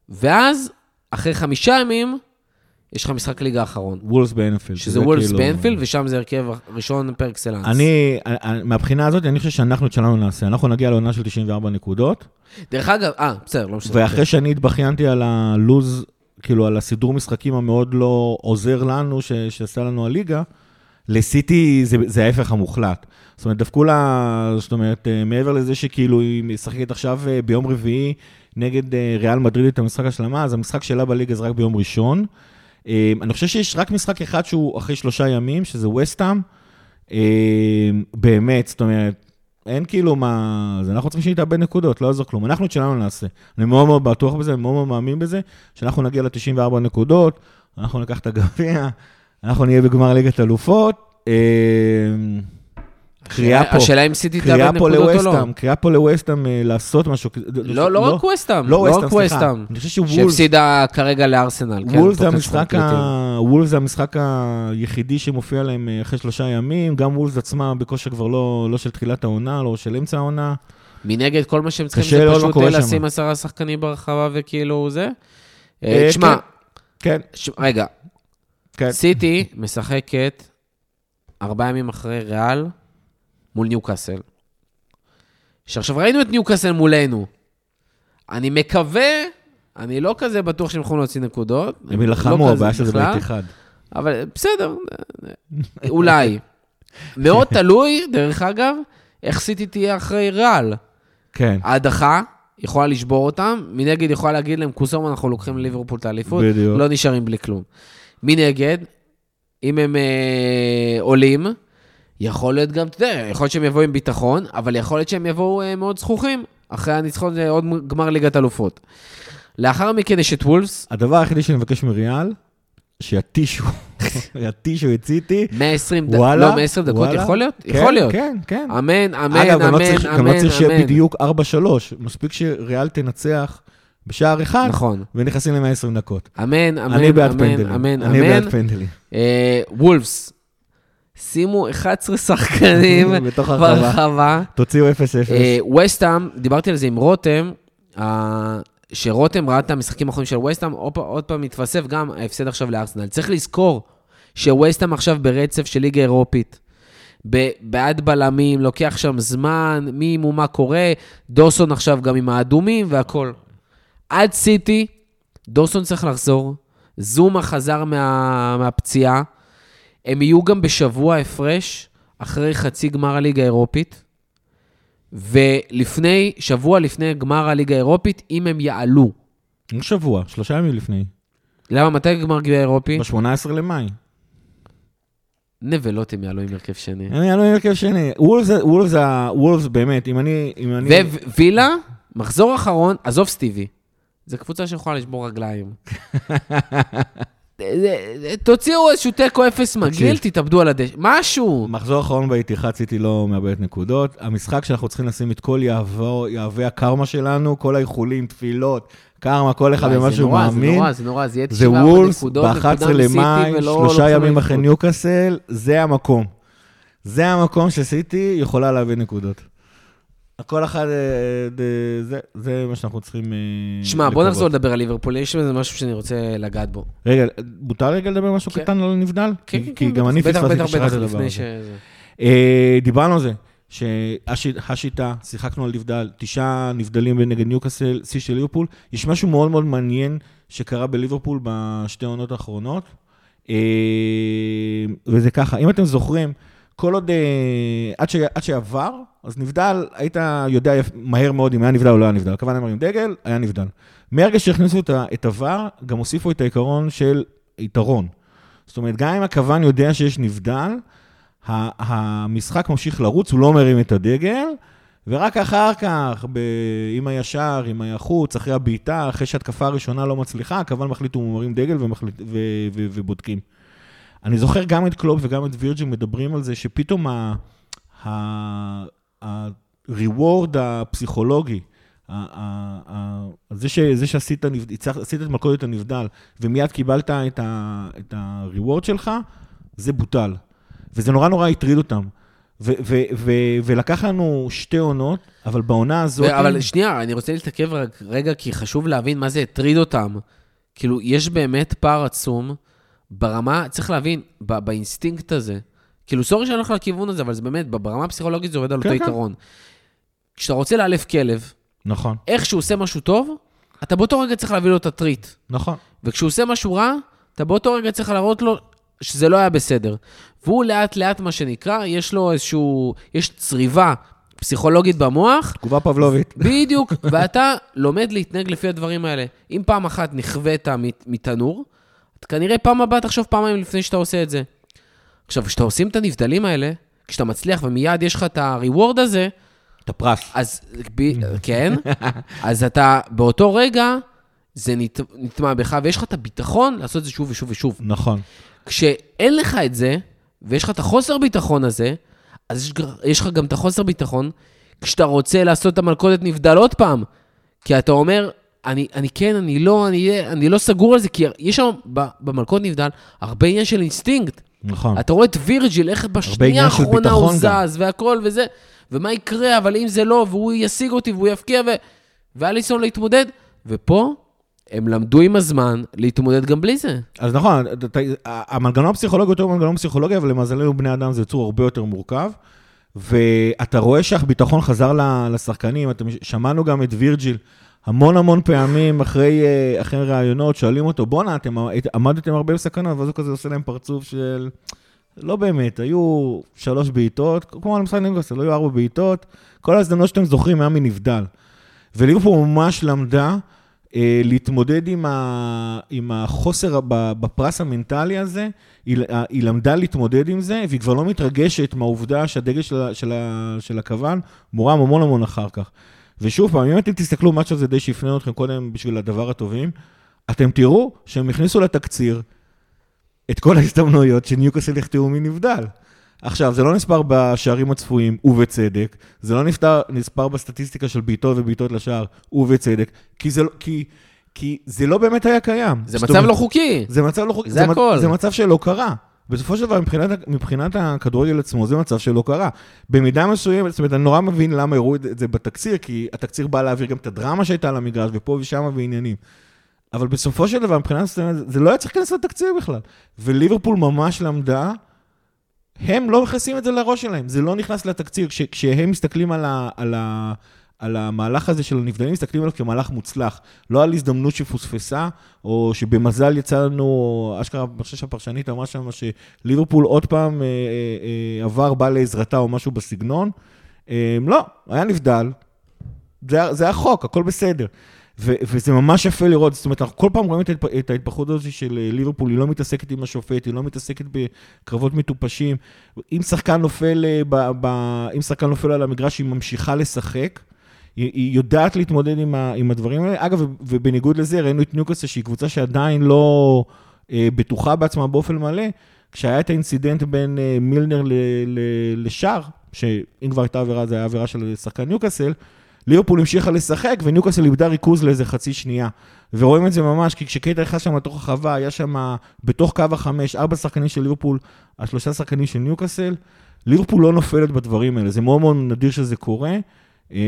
ואז, אחרי חמישה ימים, יש לך משחק ליגה אחרון. וולס באנפילד. שזה וולפס באנפילד, ושם זה הרכב ראשון פר אקסלנס. אני, אני- מהבחינה הזאת, אני חושב שאנחנו את שלנו נעשה. אנחנו נגיע לעונה של 94 נקודות, דרך אגב, אה, בסדר, לא משנה. ואחרי שאני התבכיינתי על הלוז, כאילו על הסידור משחקים המאוד לא עוזר לנו, ש- שעשה לנו הליגה, לסיטי זה, זה ההפך המוחלט. זאת אומרת, דפקו לה, זאת אומרת, אה, מעבר לזה שכאילו היא משחקת עכשיו אה, ביום רביעי נגד אה, ריאל מדריד את המשחק השלמה, אז המשחק שלה בליגה זה רק ביום ראשון. אה, אני חושב שיש רק משחק אחד שהוא אחרי שלושה ימים, שזה וסטאם. באמת, זאת אומרת, אין כאילו מה... אז אנחנו צריכים שהיא תאבד נקודות, לא יעזור כלום. אנחנו את שלנו נעשה. אני מאוד מאוד בטוח בזה, אני מאוד מאוד מאמין בזה, שאנחנו נגיע ל-94 נקודות, אנחנו ניקח את הגביע, אנחנו נהיה בגמר ליגת אלופות. אה, קריאה פה, השאלה אם סיטי תאבד נקודות או לא. קריאה פה לווסטאם אה, לעשות משהו. לא, לא רק ווסטאם, לא לא רק ווסטאם, סליחה. ווסטאם. אני חושב שוולס, שהפסידה כרגע לארסנל. כן, וולס זה המשחק היחידי שמופיע להם אה, אחרי שלושה ימים, גם וולס עצמה בכושר כבר לא לא של תחילת העונה, לא של אמצע העונה. מנגד, כל מה שהם צריכים זה פשוט אה. לשים עשרה שחקנים ברחבה וכאילו זה. תשמע, כן, ש- רגע, כן. סיטי משחקת ארבעה ימים אחרי ריאל מול ניוקאסל. שעכשיו ראינו את ניוקאסל מולנו. אני מקווה, אני לא כזה בטוח שהם יכולים להוציא נקודות. הם לא ילחמו, כזה הבעיה שזה בית אחד. אבל בסדר, אולי. מאוד תלוי, דרך אגב, איך סיטי תהיה אחרי ריאל. כן, ההדחה יכולה לשבור אותם, מנגד יכולה להגיד להם, קוסום, אנחנו לוקחים לליברפול את האליפות. לא נשארים בלי כלום. מנגד, אם הם אה, עולים, יכול להיות גם, אתה יודע, יכול להיות שהם יבואו עם ביטחון, אבל יכול להיות שהם יבואו אה, מאוד זכוכים, אחרי הניצחון, זה עוד גמר ליגת אלופות. לאחר מכן יש את וולפס, הדבר היחידי שאני מבקש מריאל, שיתישו, יתישו את סיטי. 120 דקות, לא, 120 דקות, וואלה. יכול להיות? כן, יכול להיות. כן, כן. אמן, אמן, אגב, גם לא אמן, צריך- גם לא אמן, צריך שיהיה אמן. בדיוק 4-3, מספיק שריאל תנצח בשער אחד, נכון. ונכנסים ל-120 דקות. אמן, אמן, אני בעד אמן, פנדלים. אמן, אני אמן. בעד פנדלים. אה, וולפס, שימו 11 שחקנים. ברחבה. תוציאו 0-0. אה, וסטאם, דיברתי על זה עם רותם, שרותם ראה את המשחקים האחרונים של ווסטהאם, עוד, פעם מתווסף גם ההפסד עכשיו לארסנל. צריך לזכור שווסטהאם עכשיו ברצף של ליגה אירופית. בעד בלמים, לוקח שם זמן, מי מו מה קורה, דורסון עכשיו גם עם האדומים והכל. עד סיטי, דורסון צריך לחזור, זומה חזר מה, מהפציעה, הם יהיו גם בשבוע הפרש אחרי חצי גמר הליגה האירופית, ולפני, שבוע לפני גמר הליגה האירופית, אם הם יעלו. שבוע, שלושה ימים לפני. למה, מתי גמר גביע האירופי? ב-18 למאי. נבלות הם יעלו עם הרכב שני. אני אעלו עם הרכב שני. וולפס, וולפס, וולפס באמת, אם אני... אם אני... ווילה, מחזור אחרון, עזוב סטיבי. זו קבוצה שיכולה לשבור רגליים. תוציאו איזשהו תיקו אפס מגעיל, תתאבדו על הדשא. משהו. מחזור אחרון באיתיחד סיטי לא מאבד נקודות. המשחק שאנחנו צריכים לשים את כל יהבי הקרמה שלנו, כל האיחולים, תפילות, קרמה, כל אחד במה זה שהוא נורא, זה מאמין. נורא, זה נורא, זה יהיה זה 94 וולס נקודות, ב-11 נקודה מסיטי למאי, ולא שלושה לוקחים ימים אחרי. ניוקאסל, זה המקום. זה המקום שסיטי יכולה לאבד נקודות. כל אחד, אה, אה, זה, זה מה שאנחנו צריכים אה, שמע, בוא. נחזור לדבר על ליברפול, יש איזה משהו שאני רוצה לגעת בו. רגע, מותר רגע לדבר משהו כן. קטן על נבדל? כן, כן, כי כן, גם אני פספסתי בטח, את הדבר הזה. ש... דיברנו על זה, שהשיטה, שיחקנו על נבדל, תשעה נבדלים נגד ניוקאסל, שיא של ליברפול. יש משהו מאוד מאוד מעניין שקרה בליברפול בשתי העונות האחרונות, וזה ככה, אם אתם זוכרים, כל עוד, עד, ש, עד שעבר, אז נבדל, היית יודע מהר מאוד אם היה נבדל או לא היה נבדל. הכוונה עם דגל, היה נבדל. מהרגע שהכניסו את, ה- את עבר, גם הוסיפו את העיקרון של יתרון. זאת אומרת, גם אם הכוון יודע שיש נבדל, המשחק ממשיך לרוץ, הוא לא מרים את הדגל, ורק אחר כך, ב- עם הישר, עם החוץ, אחרי הבעיטה, אחרי שהתקפה הראשונה לא מצליחה, הכוון מחליט הוא מרים דגל ומחליט, ו- ו- ובודקים. אני זוכר גם את קלופ וגם את וירג'ין מדברים על זה, שפתאום ה- ה- ה-reward הפסיכולוגי, זה, ש, זה שעשית עשית את מלכודת הנבדל, ומיד קיבלת את ה- את ה-reward שלך, זה בוטל. וזה נורא נורא הטריד אותם. ו- ו- ו- ולקח לנו שתי עונות, אבל בעונה הזאת... אבל שנייה, אני רוצה להתעכב רק רגע, כי חשוב להבין מה זה הטריד אותם. כאילו, יש באמת פער עצום ברמה, צריך להבין, באינסטינקט הזה. כאילו, סורי שאני הולך לכיוון הזה, אבל זה באמת, ברמה הפסיכולוגית זה עובד על כן, אותו כן. עיקרון. כשאתה רוצה לאלף כלב, נכון, איך שהוא עושה משהו טוב, אתה באותו רגע צריך להביא לו את הטריט. נכון. וכשהוא עושה משהו רע, אתה באותו רגע צריך להראות לו שזה לא היה בסדר. והוא לאט לאט, מה שנקרא, יש לו איזשהו, יש צריבה פסיכולוגית במוח, תגובה פבלובית. בדיוק, ואתה לומד להתנהג לפי הדברים האלה. אם פעם אחת נכווית מת- מתנור, כנראה פעם הבאה תחשוב פעמיים לפני שאתה עושה את זה. עכשיו, כשאתה עושים את הנבדלים האלה, כשאתה מצליח ומיד יש לך את ה-reward הזה, את הפרס. אז, ב- כן, אז אתה באותו רגע, זה נת- נטמע בך, ויש לך את הביטחון לעשות את זה שוב ושוב ושוב. נכון. כשאין לך את זה, ויש לך את החוסר ביטחון הזה, אז יש, יש לך גם את החוסר ביטחון כשאתה רוצה לעשות את המלכודת נבדל עוד פעם. כי אתה אומר, אני, אני כן, אני לא, אני, אני לא סגור על זה, כי יש שם במלכודת נבדל הרבה עניין של אינסטינקט. נכון. אתה רואה את וירג'יל, איך בשנייה האחרונה הוא. זז והכל וזה, ומה יקרה, אבל אם זה לא, והוא ישיג אותי והוא יבקיע, ו... ואליסון להתמודד. ופה הם למדו עם הזמן להתמודד גם בלי זה. אז נכון, המנגנון הפסיכולוגי הוא יותר מנגנון פסיכולוגי, אבל למזלנו בני אדם זה יצור הרבה יותר מורכב. ואתה רואה שהביטחון חזר לשחקנים, אתם שמענו גם את וירג'יל המון המון פעמים אחרי, אה, אחרי ראיונות, שואלים אותו, בואנה, אתם עמדתם הרבה בסכנה, ואז הוא כזה עושה להם פרצוף של... לא באמת, היו שלוש בעיטות, כמו למשחק נינגוסל, היו ארבע בעיטות, כל ההזדמנות שאתם זוכרים היה מנבדל. וליברפול ממש למדה אה, להתמודד עם, ה, עם החוסר בפרס המנטלי הזה, היא, היא למדה להתמודד עם זה, והיא כבר לא מתרגשת מהעובדה שהדגל של, של, של הכוון מורם המון המון אחר כך. ושוב פעם, אם אתם תסתכלו, מה שזה די שיפנה אתכם קודם בשביל הדבר הטובים, אתם תראו שהם הכניסו לתקציר את כל ההזדמנויות שניוקאסל יחטאו מנבדל. עכשיו, זה לא נספר בשערים הצפויים, ובצדק, זה לא נספר, נספר בסטטיסטיקה של בעיטות ובעיטות לשער, ובצדק, כי זה, לא- כי, כי זה לא באמת היה קיים. זה מצב אומרת, לא חוקי. זה מצב לא חוקי, זה מצ- הכל. זה מצב שלא קרה. בסופו של דבר, מבחינת, מבחינת הכדורגל עצמו, זה מצב שלא קרה. במידה מסוימת, זאת אומרת, אני נורא מבין למה הראו את זה בתקציר, כי התקציר בא להעביר גם את הדרמה שהייתה על המגרש, ופה ושם ועניינים. אבל בסופו של דבר, מבחינת הסטנדרט, זה לא היה צריך להיכנס לתקציר בכלל. וליברפול ממש למדה, הם לא מכניסים את זה לראש שלהם, זה לא נכנס לתקציר. כש, כשהם מסתכלים על, ה, על, ה, על המהלך הזה של הנבדלים, מסתכלים עליו כמהלך מוצלח. לא על הזדמנות שפוספסה, או שבמזל יצא לנו, אשכרה, אני חושב שהפרשנית אמרה שם שליברפול עוד פעם אה, אה, אה, עבר, בא לעזרתה או משהו בסגנון. לא, היה נבדל, זה, זה החוק, הכל בסדר. ו- וזה ממש יפה לראות, זאת אומרת, אנחנו כל פעם רואים את, ההתפ- את ההתפתחות הזאת של ליברפול, היא לא מתעסקת עם השופט, היא לא מתעסקת בקרבות מטופשים. אם שחקן נופל, ב- ב- אם שחקן נופל על המגרש, היא ממשיכה לשחק. היא, יודעת להתמודד עם, ה- עם הדברים האלה. אגב, ובניגוד לזה, ראינו את ניוקאסל, שהיא קבוצה שעדיין לא אה, בטוחה בעצמה באופן מלא. כשהיה את ה incident בין אה, מילנר ל- ל- לשאר, שאם כבר הייתה עבירה, זה היה עבירה של שחקן ניוקאסל, ליברפול המשיכה לשחק, וניוקאסל איבדה ריכוז לאיזה חצי שנייה. ורואים את זה ממש, כי כשקייטה נכנס שם לתוך הרחבה, היה שם בתוך קו החמש, ארבע שחקנים של ליברפול, השלושה שחקנים של ניוקאסל. ליברפול לא נופלת בדברים האלה, זה מאוד מאוד נדיר שזה קורה. אה,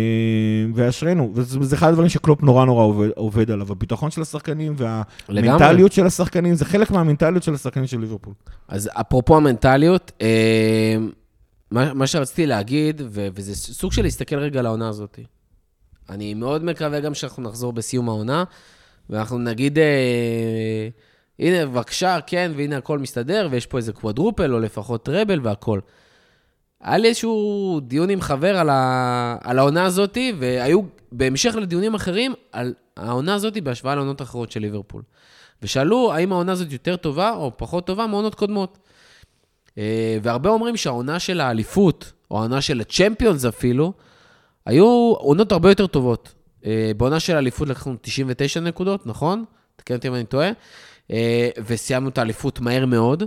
ואשרינו, וזה אחד הדברים שקלופ נורא נורא עובד, עובד עליו, הביטחון של השחקנים והמנטליות של השחקנים, זה חלק מהמנטליות של השחקנים של ליברפול. אז אפרופו המנטליות, אה, מה, מה שרציתי להגיד, ו, וזה סוג של להסתכל רגע על העונה הזאת. אני מאוד מקווה גם שאנחנו נחזור בסיום העונה, ואנחנו נגיד, אה, הנה, בבקשה, כן, והנה הכל מסתדר, ויש פה איזה קוואדרופל, או לפחות טראבל והכל. היה לי איזשהו דיון עם חבר על, ה... על העונה הזאת, והיו בהמשך לדיונים אחרים על העונה הזאת בהשוואה לעונות אחרות של ליברפול. ושאלו האם העונה הזאת יותר טובה או פחות טובה מעונות קודמות. אה, והרבה אומרים שהעונה של האליפות, או העונה של הצ'מפיונס אפילו, היו עונות הרבה יותר טובות. אה, בעונה של האליפות לקחנו 99 נקודות, נכון? תקן אותי אם אני טועה. אה, וסיימנו את האליפות מהר מאוד.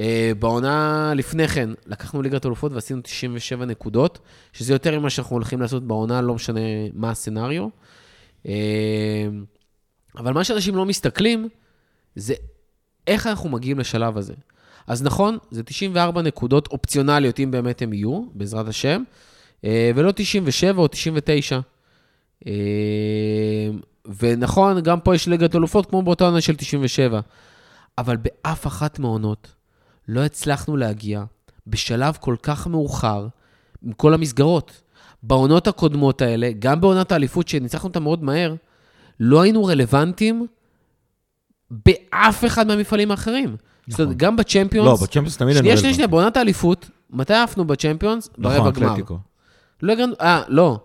אה, בעונה לפני כן לקחנו ליגת אלופות ועשינו 97 נקודות, שזה יותר ממה שאנחנו הולכים לעשות בעונה, לא משנה מה הסצנריו. אבל מה שאנשים לא מסתכלים, זה איך אנחנו מגיעים לשלב הזה. אז נכון, זה 94 נקודות אופציונליות, אם באמת הם יהיו, בעזרת השם, ולא 97 או 99. ונכון, גם פה יש ליגת אלופות, כמו באותה עונה של 97. אבל באף אחת מהעונות לא הצלחנו להגיע בשלב כל כך מאוחר עם כל המסגרות. בעונות הקודמות האלה, גם בעונת האליפות שניצחנו אותה מאוד מהר, לא היינו רלוונטיים באף אחד מהמפעלים האחרים. נכון. זאת אומרת, גם בצ'מפיונס... לא, בצ'מפיונס תמיד היינו רלוונטיים. שנייה, שנייה, בעונת האליפות, מתי עפנו בצ'מפיונס? נכון, ברבע גמר. לא הגענו, אה, לא.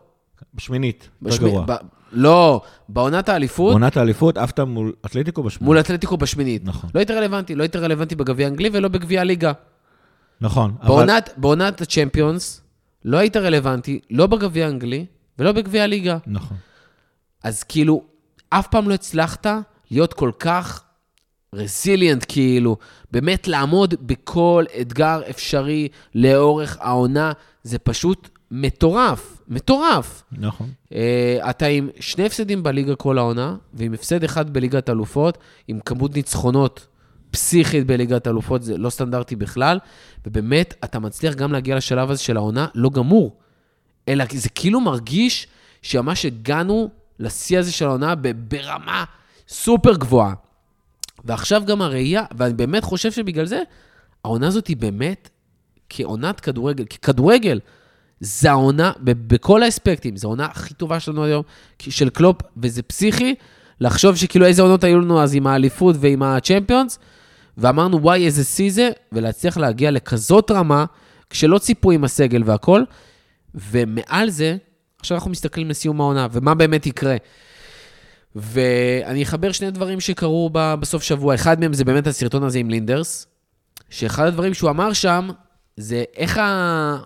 בשמינית, בשמי- בגרוע. ב- לא, בעונת האליפות, עונת האליפות, עפת מול אתלטיקו בשמינית. מול אתלטיקו בשמינית. נכון. לא היית רלוונטי, לא היית רלוונטי בגביע האנגלי ולא בגביע הליגה. נכון. אבל- בעונת, בעונת הצ'מפיונס, לא היית רלוונטי, לא בגביע האנגלי ולא בגביע הליגה. נכון. אז כאילו, אף פעם לא הצלחת להיות כל כך רסיליאנט, כאילו, באמת לעמוד בכל אתגר אפשרי לאורך העונה, זה פשוט מטורף, מטורף. נכון. Uh, אתה עם שני הפסדים בליגה כל העונה, ועם הפסד אחד בליגת אלופות, עם כמות ניצחונות פסיכית בליגת אלופות, זה לא סטנדרטי בכלל, ובאמת, אתה מצליח גם להגיע לשלב הזה של העונה לא גמור, אלא זה כאילו מרגיש שממש הגענו לשיא הזה של העונה ברמה סופר גבוהה. ועכשיו גם הראייה, ואני באמת חושב שבגלל זה, העונה הזאת היא באמת כעונת כדורגל, ככדורגל. זה העונה, בכל האספקטים, זו העונה הכי טובה שלנו היום, של קלופ, וזה פסיכי, לחשוב שכאילו איזה עונות היו לנו אז עם האליפות ועם הצ'מפיונס, ואמרנו, וואי, איזה שיא זה, ולהצליח להגיע לכזאת רמה, כשלא ציפו עם הסגל והכל, ומעל זה, עכשיו אנחנו מסתכלים לסיום העונה, ומה באמת יקרה. ואני אחבר שני דברים שקרו בסוף שבוע. אחד מהם זה באמת הסרטון הזה עם לינדרס, שאחד הדברים שהוא אמר שם, זה איך ה...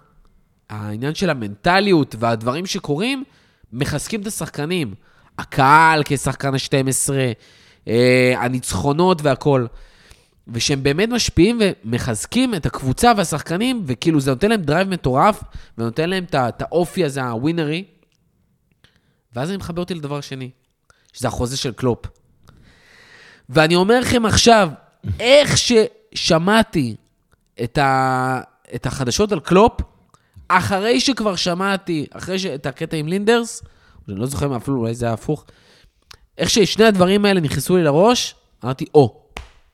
העניין של המנטליות והדברים שקורים, מחזקים את השחקנים. הקהל כשחקן ה-12, אה, הניצחונות והכול. ושהם באמת משפיעים ומחזקים את הקבוצה והשחקנים, וכאילו זה נותן להם דרייב מטורף, ונותן להם את האופי הזה, הווינרי. ואז אני מחבר אותו לדבר שני, שזה החוזה של קלופ. ואני אומר לכם עכשיו, איך ששמעתי את, ה, את החדשות על קלופ, אחרי שכבר שמעתי, אחרי ש... את הקטע עם לינדרס, אני לא זוכר אפילו, אולי זה היה הפוך, איך ששני הדברים האלה נכנסו לי לראש, אמרתי, או,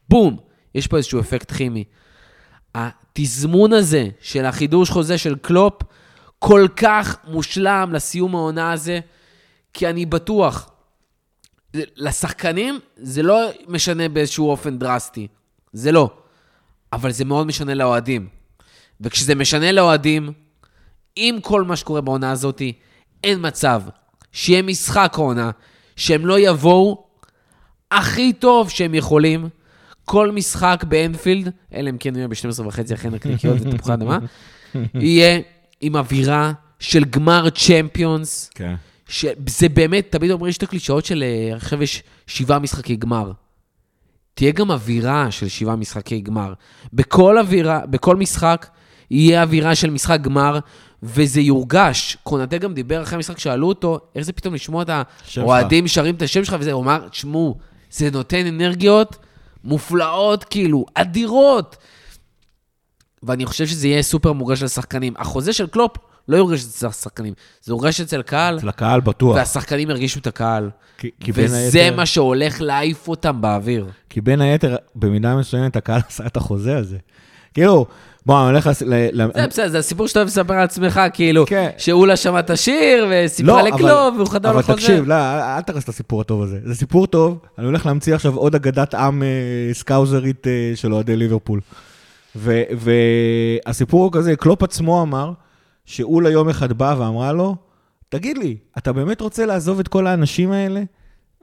בום, יש פה איזשהו אפקט כימי. התזמון הזה של החידוש חוזה של קלופ, כל כך מושלם לסיום העונה הזה, כי אני בטוח, לשחקנים זה לא משנה באיזשהו אופן דרסטי, זה לא, אבל זה מאוד משנה לאוהדים. וכשזה משנה לאוהדים, עם כל מה שקורה בעונה הזאת, אין מצב שיהיה משחק עונה, שהם לא יבואו הכי טוב שהם יכולים. כל משחק באנפילד, אלא אם כן יהיה ב-12 וחצי אחרי נקניקיות ותפוחי אדמה, יהיה עם אווירה של גמר צ'מפיונס. כן. שזה באמת, תמיד אומרים, יש את הקלישאות של אה, עכשיו יש שבעה משחקי גמר. תהיה גם אווירה של שבעה משחקי גמר. בכל אווירה, בכל משחק, יהיה אווירה של משחק גמר, וזה יורגש. קונטה גם דיבר אחרי המשחק, שאלו אותו, איך זה פתאום לשמוע את האוהדים שרים את השם שלך וזה, הוא אמר, תשמעו, זה נותן אנרגיות מופלאות, כאילו, אדירות. ואני חושב שזה יהיה סופר מורגש לשחקנים. החוזה של קלופ לא יורגש אצל השחקנים, זה יורגש אצל הקהל, אצל הקהל בטוח. והשחקנים ירגישו את הקהל. כי, כי וזה היתר, מה שהולך להעיף אותם באוויר. כי בין היתר, במידה מסוימת, הקהל עשה את החוזה הזה. כאילו, בוא, אני הולך זה בסדר, זה הסיפור שאתה אוהב לספר על עצמך, כאילו, כן. שאולה שמע את השיר, וסיפרה לא, לקלוב, והוא חתם על אבל. תקשיב, לא, אל תרס את הסיפור הטוב הזה. זה סיפור טוב, אני הולך להמציא עכשיו עוד אגדת עם אה, סקאוזרית אה, של אוהדי ליברפול. והסיפור הוא כזה, קלופ עצמו אמר, שאולה יום אחד באה ואמרה לו, תגיד לי, אתה באמת רוצה לעזוב את כל האנשים האלה?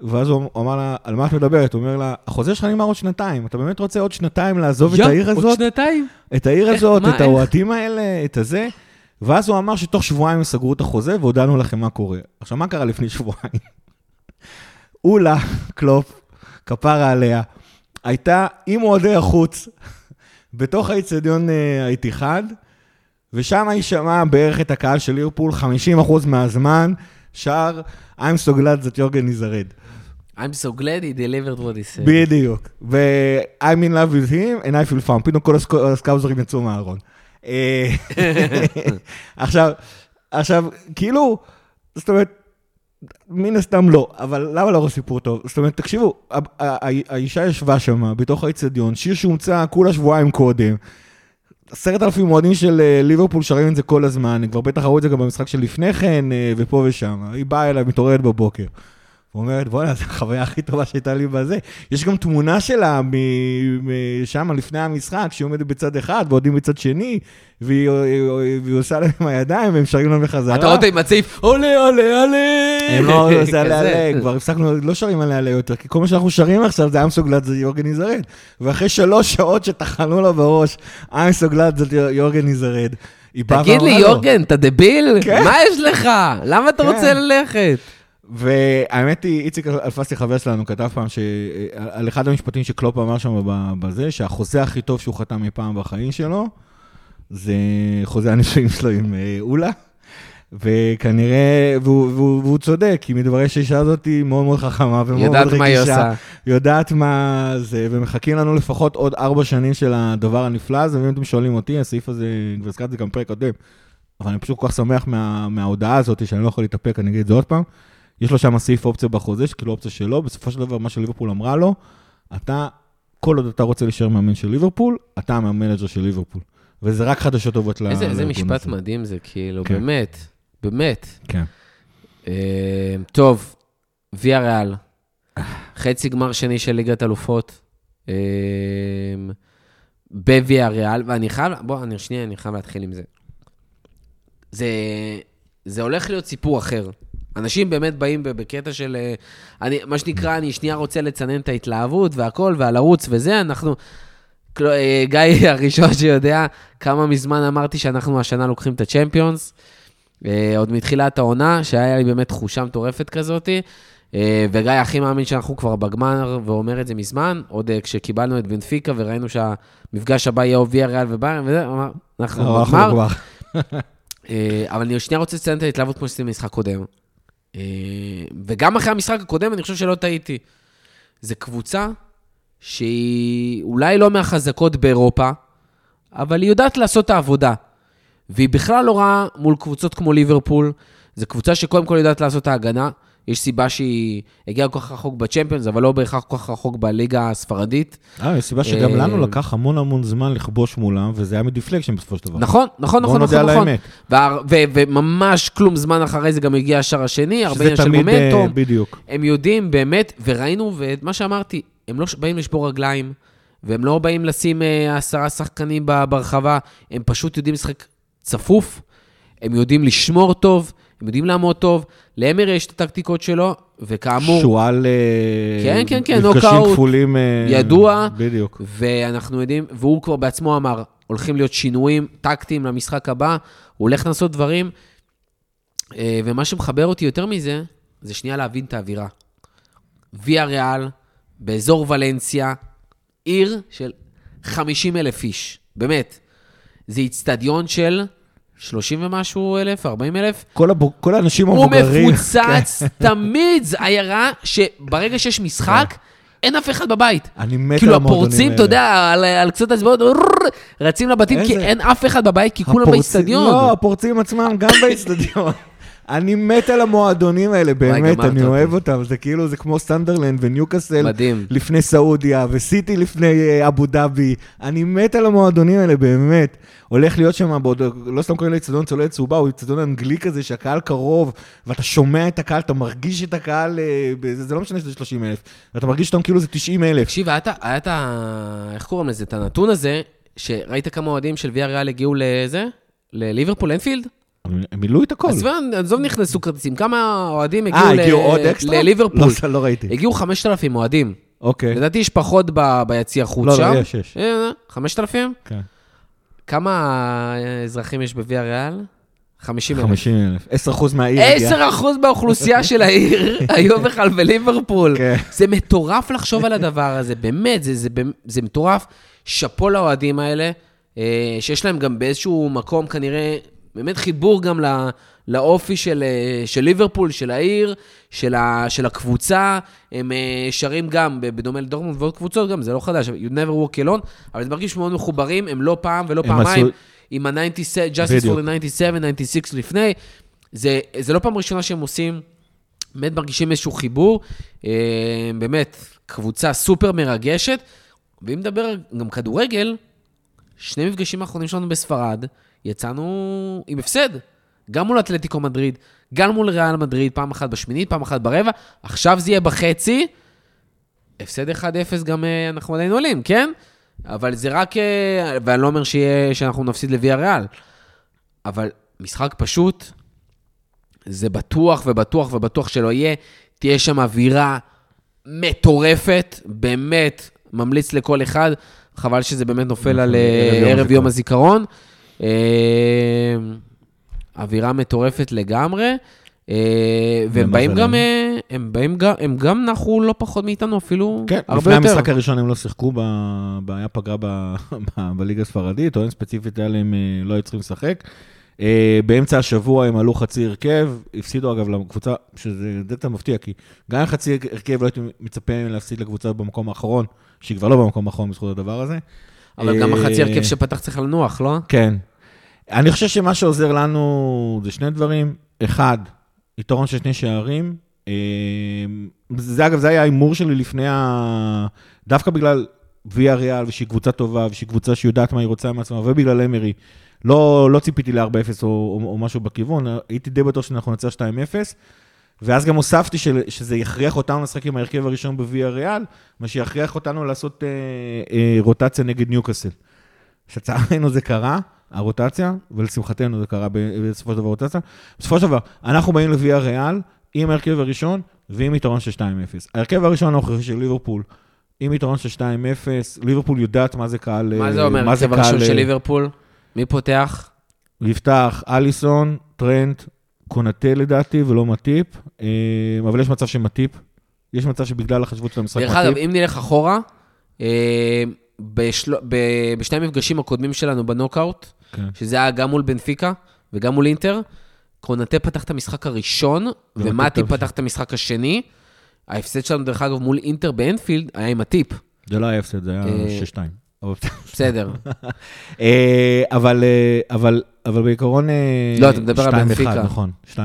ואז הוא אמר לה, על מה את מדברת? הוא אומר לה, החוזה שלך נגמר עוד שנתיים, אתה באמת רוצה עוד שנתיים לעזוב את יו, העיר עוד הזאת? שנתיים? את העיר איך? הזאת, מה, את? האוהדים האלה, את הזה. ואז הוא אמר שתוך שבועיים הם סגרו את החוזה והודענו לכם מה קורה. עכשיו, מה קרה לפני שבועיים? אולה, קלופ, כפרה עליה, הייתה עם אוהדי החוץ בתוך האיצטדיון אה, האיתיחד, ושם היא שמעה בערך את הקהל של ליברפול 50% מהזמן, שר I'm so glad that יורגן יזרד. I'm so glad he delivered what he said. בדיוק. ו-I'm in love with him and I feel fun. פתאום כל הסק- הסקאוזרים יצאו מהארון. אה, עכשיו, עכשיו, כאילו, זאת אומרת, מן הסתם לא, אבל למה לא סיפור טוב? זאת אומרת, תקשיבו, האישה ישבה שם בתוך האיצטדיון, שיר שהומצא כולה שבועיים קודם. עשרת אלפים אוהדים של אה, ליברפול שרים את זה כל הזמן, הם כבר בטח ראו את זה גם במשחק שלפני כן, אה, ופה ושם. היא באה אליי, מתעוררת בבוקר. ואומרת, בוא'נה, זו החוויה הכי טובה שהייתה לי בזה. יש גם תמונה שלה שם לפני המשחק, שהיא עומדת בצד אחד ואוהדים בצד שני, והיא, והיא עושה להם עם הידיים, והם שרים להם בחזרה. אתה רואה אותה עם הצעיף, עולה, עולה, עלה. הם לא, זה עלה. עלה, כבר הפסקנו, לא שרים עלה עלה יותר, כי כל מה שאנחנו שרים עכשיו זה I'm so glad זה יורגן יזרד. ואחרי שלוש שעות שטחנו לו בראש, I'm so glad זה יורגן יזרד. היא באה תגיד לי, יורגן, אתה דביל? כן. מה יש לך? למה אתה כן. רוצה ללכת? והאמת היא, איציק אלפסי חבר שלנו כתב פעם ש... על אחד המשפטים שקלופ אמר שם בזה, שהחוזה הכי טוב שהוא חתם אי פעם בחיים שלו, זה חוזה הנישואים שלו עם אה, אולה. וכנראה, והוא, והוא, והוא צודק, כי מדברי שהאישה הזאת היא מאוד מאוד חכמה ומאוד מאוד יודעת מה היא רגישה. עושה. יודעת מה זה, ומחכים לנו לפחות עוד ארבע שנים של הדבר הנפלא הזה, ואם אתם שואלים אותי, הסעיף הזה, כבר הזכרתי גם בפרק קודם, אבל אני פשוט כל כך שמח מה, מההודעה הזאת, שאני לא יכול להתאפק, אני אגיד את זה עוד פעם. יש לו שם סעיף אופציה בחוזה, שכאילו אופציה שלו, בסופו של דבר, מה שליברפול אמרה לו, אתה, כל עוד אתה רוצה להישאר מאמן של ליברפול, אתה המנג'ר של ליברפול. וזה רק חדשות טובות ל- איזה איזה לארגון המשפט הזה. מדהים זה, כאילו, כן. באמת, באמת. כן. אה, טוב, ויה ריאל, חצי גמר שני של ליגת אלופות, אה, בוויה ריאל, ואני חייב, בוא, אני שנייה, אני חייב להתחיל עם זה. זה, זה הולך להיות סיפור אחר. אנשים באמת באים בקטע של, אה, אני, מה שנקרא, אני שנייה רוצה לצנן את ההתלהבות והכל, והלרוץ וזה, אנחנו... אה, גיא הראשון שיודע כמה מזמן אמרתי שאנחנו השנה לוקחים את הצ'מפיונס. אה, עוד מתחילת העונה, שהיה לי באמת תחושה מטורפת כזאת. אה, וגיא הכי מאמין שאנחנו כבר בגמר, ואומר את זה מזמן, עוד כשקיבלנו את בנפיקה וראינו שהמפגש הבא יהיה או ויה ריאל וביירן וזה, אמר, אנחנו בגמר. אבל אני שנייה רוצה לציין את ההתלהבות כמו שעשיתי במשחק קודם. אה, וגם אחרי המשחק הקודם, אני חושב שלא טעיתי. זו קבוצה שהיא אולי לא מהחזקות באירופה, אבל היא יודעת לעשות את העבודה. והיא בכלל לא רעה מול קבוצות כמו ליברפול. זו קבוצה שקודם כל יודעת לעשות את ההגנה. יש סיבה שהיא הגיעה כל כך רחוק בצ'מפיונס, אבל לא בהכרח כל כך רחוק בליגה הספרדית. אה, יש סיבה שגם אה, לנו לקח המון המון זמן לכבוש מולם, וזה היה מדיפלקשן בסופו של דבר. נכון, נכון, נכון, נודה נכון, על נכון. וממש כלום זמן אחרי זה גם הגיע השער השני, הרבה עניין של אה, מומנטום. בדיוק. הם יודעים באמת, וראינו, ומה שאמרתי, הם לא באים לשבור רגליים, והם לא באים לשים אה, עשרה שחקנים ברחבה, הם פשוט יודעים לשחק צפוף, הם יודעים לשמור טוב, הם יודעים לעמוד טוב. לאמר יש את הטקטיקות שלו, וכאמור, שועל... אה, כן, כן, כן, מפגשים נוקאוט, כפולים... אה, ידוע. בדיוק. ואנחנו יודעים, והוא כבר בעצמו אמר, הולכים להיות שינויים טקטיים למשחק הבא, הוא הולך לעשות דברים, אה, ומה שמחבר אותי יותר מזה, זה שנייה להבין את האווירה. ויה ריאל, באזור ולנסיה, עיר של 50 אלף איש, באמת. זה איצטדיון של 30 ומשהו אלף, 40 אלף. כל הבו- כל האנשים הוא המבוגרים... מפוצץ תמיד, זה עיירה שברגע שיש משחק, אין אף אחד בבית. אני מת כאילו על המועדונים הפורצים, אתה האלה. יודע, על, על קצות האצבעות, רצים לבתים, כי איזה- אין אף אחד בבית, כי כולם הפורצים- באיצטדיון. לא, הפורצים עצמם גם באיצטדיון. אני מת על המועדונים האלה, באמת, אני. אוהב אותם. זה כאילו, זה כמו סנדרלנד וניוקאסל. לפני סעודיה, וסיטי לפני אה, אבו דאבי. אני מת על המועדונים האלה, באמת. הולך להיות שם, בעוד, לא סתם קוראים לאיצטדיון צוללת צהובה, הוא איצטדיון אנגלי כזה, שהקהל קרוב, ואתה שומע את הקהל, אתה מרגיש את הקהל, אה, זה, זה לא משנה שזה 30 אלף, אתה מרגיש אותם כאילו זה 90 אלף. תקשיב, היה את ה- היה את ה... איך קוראים לזה? את הנתון הזה, שראית כמה אוהדים של ויה ריאל הגיעו לזה? לליברפול אנפילד? הם מילאו את הכל. עזוב, נכנסו כרטיסים, כמה אוהדים הגיעו אה, ל- הגיעו? לליברפול? לא, לא ראיתי. הגיעו 5,000 אוהדים. אוקיי. לדעתי יש פחות ביציע חוץ לא, שם. לא, יש, יש. אה, 5,000? כן. כמה אזרחים יש בוויה ריאל? 50 אלף. 50 אלף. 10 אחוז מהעיר. 10 אחוז מהאוכלוסייה של העיר היו בכלל בליברפול. כן. זה מטורף לחשוב על הדבר הזה, באמת, זה, זה, זה מטורף. שאפו לאוהדים האלה, אה, שיש להם גם באיזשהו מקום כנראה, באמת חיבור גם לא, לאופי של, אה, של ליברפול, של העיר, של, ה, של הקבוצה. הם אה, שרים גם, בדומה לדורמונד ועוד קבוצות גם, זה לא חדש, you never walk alone, אבל זה מרגיש מאוד מחוברים, הם לא פעם ולא פעמיים. עשו- עם ה-97, Justice for the 97, 96 לפני. זה, זה לא פעם ראשונה שהם עושים, באמת מרגישים איזשהו חיבור. אה, באמת, קבוצה סופר מרגשת. ואם נדבר גם כדורגל, שני מפגשים האחרונים שלנו בספרד, יצאנו עם הפסד. גם מול אתלטיקו מדריד, גם מול ריאל מדריד, פעם אחת בשמינית, פעם אחת ברבע, עכשיו זה יהיה בחצי. הפסד 1-0 גם אה, אנחנו עדיין עולים, כן? אבל זה רק, אה, ואני לא אומר שיהיה, שאנחנו נפסיד לוויה ריאל, אבל משחק פשוט, זה בטוח ובטוח ובטוח שלא יהיה. תהיה שם אווירה מטורפת, באמת, ממליץ לכל אחד. חבל שזה באמת נופל על אה, ערב יום ערב יום הזיכרון. הזיכרון. אה, אווירה מטורפת לגמרי. אה, והם באים. גם, אה, הם באים גם, הם גם נחו לא פחות מאיתנו, אפילו כן, הרבה לפני יותר. המשחק הראשון הם לא שיחקו, היה פגרה בליגה הספרדית, או אין ספציפית היה להם, אה, לא היו צריכים לשחק. באמצע השבוע הם עלו חצי הרכב, הפסידו אגב לקבוצה, שזה יותר מפתיע, כי גם חצי הרכב לא הייתי מצפה מהם להפסיד לקבוצה במקום האחרון, שהיא כבר לא במקום האחרון בזכות הדבר הזה. אבל גם החצי הרכב שפתח צריך לנוח, לא? כן. אני חושב שמה שעוזר לנו זה שני דברים. אחד, יתרון של שני שערים. אה, זה אגב, זה היה ההימור שלי לפני ה... דווקא בגלל ויה ריאל, ושהיא קבוצה טובה, ושהיא קבוצה שיודעת מה היא רוצה מעצמה, ובגלל אמרי. לא, לא ציפיתי ל-4-0 או, או, או משהו בכיוון, הייתי די בטוח שאנחנו נצא 2-0. ואז גם הוספתי של, שזה יכריח אותנו לשחק עם ההרכב הראשון בוויה ריאל, מה שיכריח אותנו לעשות אה, אה, רוטציה נגד ניוקאסל. שלצערנו זה קרה, הרוטציה, ולשמחתנו זה קרה בסופו של דבר רוטציה. בסופו של דבר, אנחנו באים לוויה ריאל עם ההרכב הראשון ועם יתרון של 2-0. ההרכב הראשון הנוכחי של ליברפול, עם יתרון של 2-0, ליברפול יודעת מה זה קהל... מה אה, זה אומר, זה הרכב הראשון קהל, של אה, ליברפול? מי פותח? יפתח אליסון, טרנט, קונטה לדעתי, ולא מטיפ, אה, אבל יש מצב שמטיפ. יש מצב שבגלל החשיבות של המשחק דרך אגב, מטיפ. אם נלך אחורה, בשל... בשני המפגשים הקודמים שלנו בנוקאוט, כן. שזה היה גם מול בנפיקה וגם מול אינטר, קונטה פתח את המשחק הראשון, את פתח את המשחק השני. ההפסד שלנו, דרך אגב, מול אינטר באנפילד, היה עם הטיפ. זה לא היה הפסד, זה היה אה, 6-2. בסדר. אה, אבל, אה, אבל, אבל בעיקרון... אה, לא, אתה מדבר על 2-1, בנפיקה. נכון, 2-1.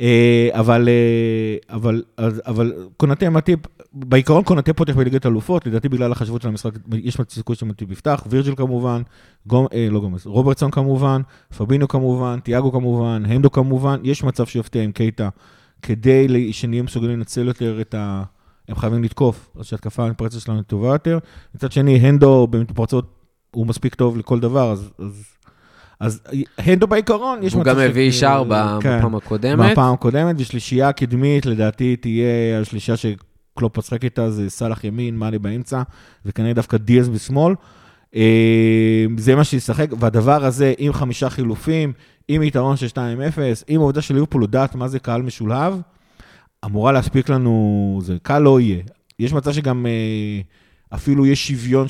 אה, אבל, אבל, אבל קונטה מטיפ, בעיקרון קונטה פותח בליגת אלופות, לדעתי בגלל החשיבות של המשחק, יש סיכוי שמטיפ יפתח, וירג'יל כמובן, גום, אה, לא גומס, רוברטסון כמובן, פבינו כמובן, תיאגו כמובן, הנדו כמובן, יש מצב שיפתיע עם קייטה, כדי שנהיה מסוגלים לנצל יותר את ה... הם חייבים לתקוף, אז שהתקפה המתפרצת שלנו טובה יותר. מצד שני, הנדו במתפרצות הוא מספיק טוב לכל דבר, אז... אז אז הנדו בעיקרון, יש הוא מצב גם הביא שער כן. בפעם הקודמת. מהפעם הקודמת, ושלישייה קדמית, לדעתי תהיה השלישייה שקלופ משחק איתה, זה סאלח ימין, מאלי באמצע, וכנראה דווקא דיאז בשמאל. אה, זה מה שישחק, והדבר הזה, עם חמישה חילופים, עם יתרון של 2-0, עם העובדה של ליברפול יודעת מה זה קהל משולהב, אמורה להספיק לנו, זה קל לא יהיה. יש מצב שגם אה, אפילו יש שוויון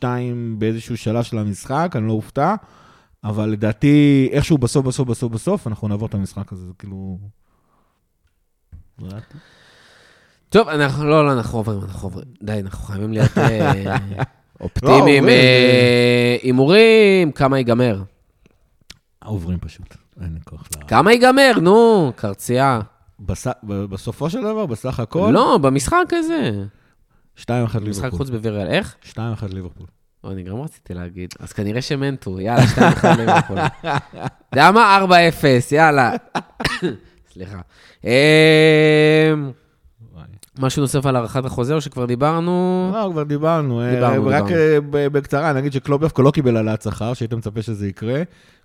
2-2 באיזשהו שלב של המשחק, אני לא אופתע, אבל לדעתי, איכשהו בסוף, בסוף, בסוף, בסוף, אנחנו נעבור את המשחק הזה, זה כאילו... טוב, אנחנו, לא, לא, אנחנו עוברים, אנחנו עוברים. די, אנחנו חייבים להיות אה, לא, אופטימיים. עוברים, אה, הימורים, כמה ייגמר? עוברים פשוט, אין לי כוח ל... כמה ייגמר? נו, קרצייה. בס... בסופו של דבר, בסך הכל, לא, במשחק הזה. 2-1 משחק ליברפול. חוץ בוויריאל. איך? 2-1 ליברפול. או, אני גם רציתי להגיד. אז כנראה שמנטו, יאללה, 2-1 ליברפול. יודע מה? 4-0, יאללה. סליחה. וואי. משהו נוסף על הארכת החוזה, או שכבר דיברנו? לא, כבר דיברנו. אה, דיברנו, רק דיברנו. אה, בקצרה, נגיד שקלופ דווקא לא קיבל העלאת שכר, שהיית מצפה שזה יקרה.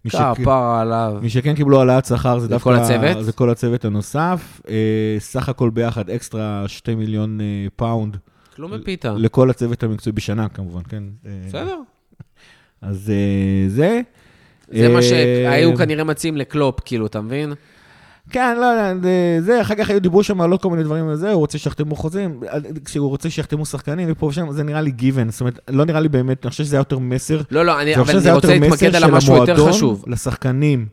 שכ- כפרה עליו. מי שכן קיבלו העלאת שכר זה זה דווקא... כל הצוות? זה כל הצוות הנוסף. אה, סך הכל ביחד אקסטרה 2 מיליון אה, פאונד כלום בפיתה. לכל הצוות המקצועי בשנה, כמובן, כן? אה, בסדר. אז אה, זה. זה מה אה, שהיו כנראה מציעים לקלופ, כאילו, אתה מבין? כן, לא יודע, זה- זה, אחר כך היו דיברו שם על עוד כל מיני דברים וזה, הוא רוצה שיחתמו חוזים, כשהוא רוצה שיחתמו שחקנים מפה ושם, זה נראה לי גיוון, זאת אומרת, לא נראה לי באמת, אני חושב שזה היה יותר מסר, לא, לא, אני, אבל אני רוצה להתמקד על המשהו יותר חשוב. לשחקנים,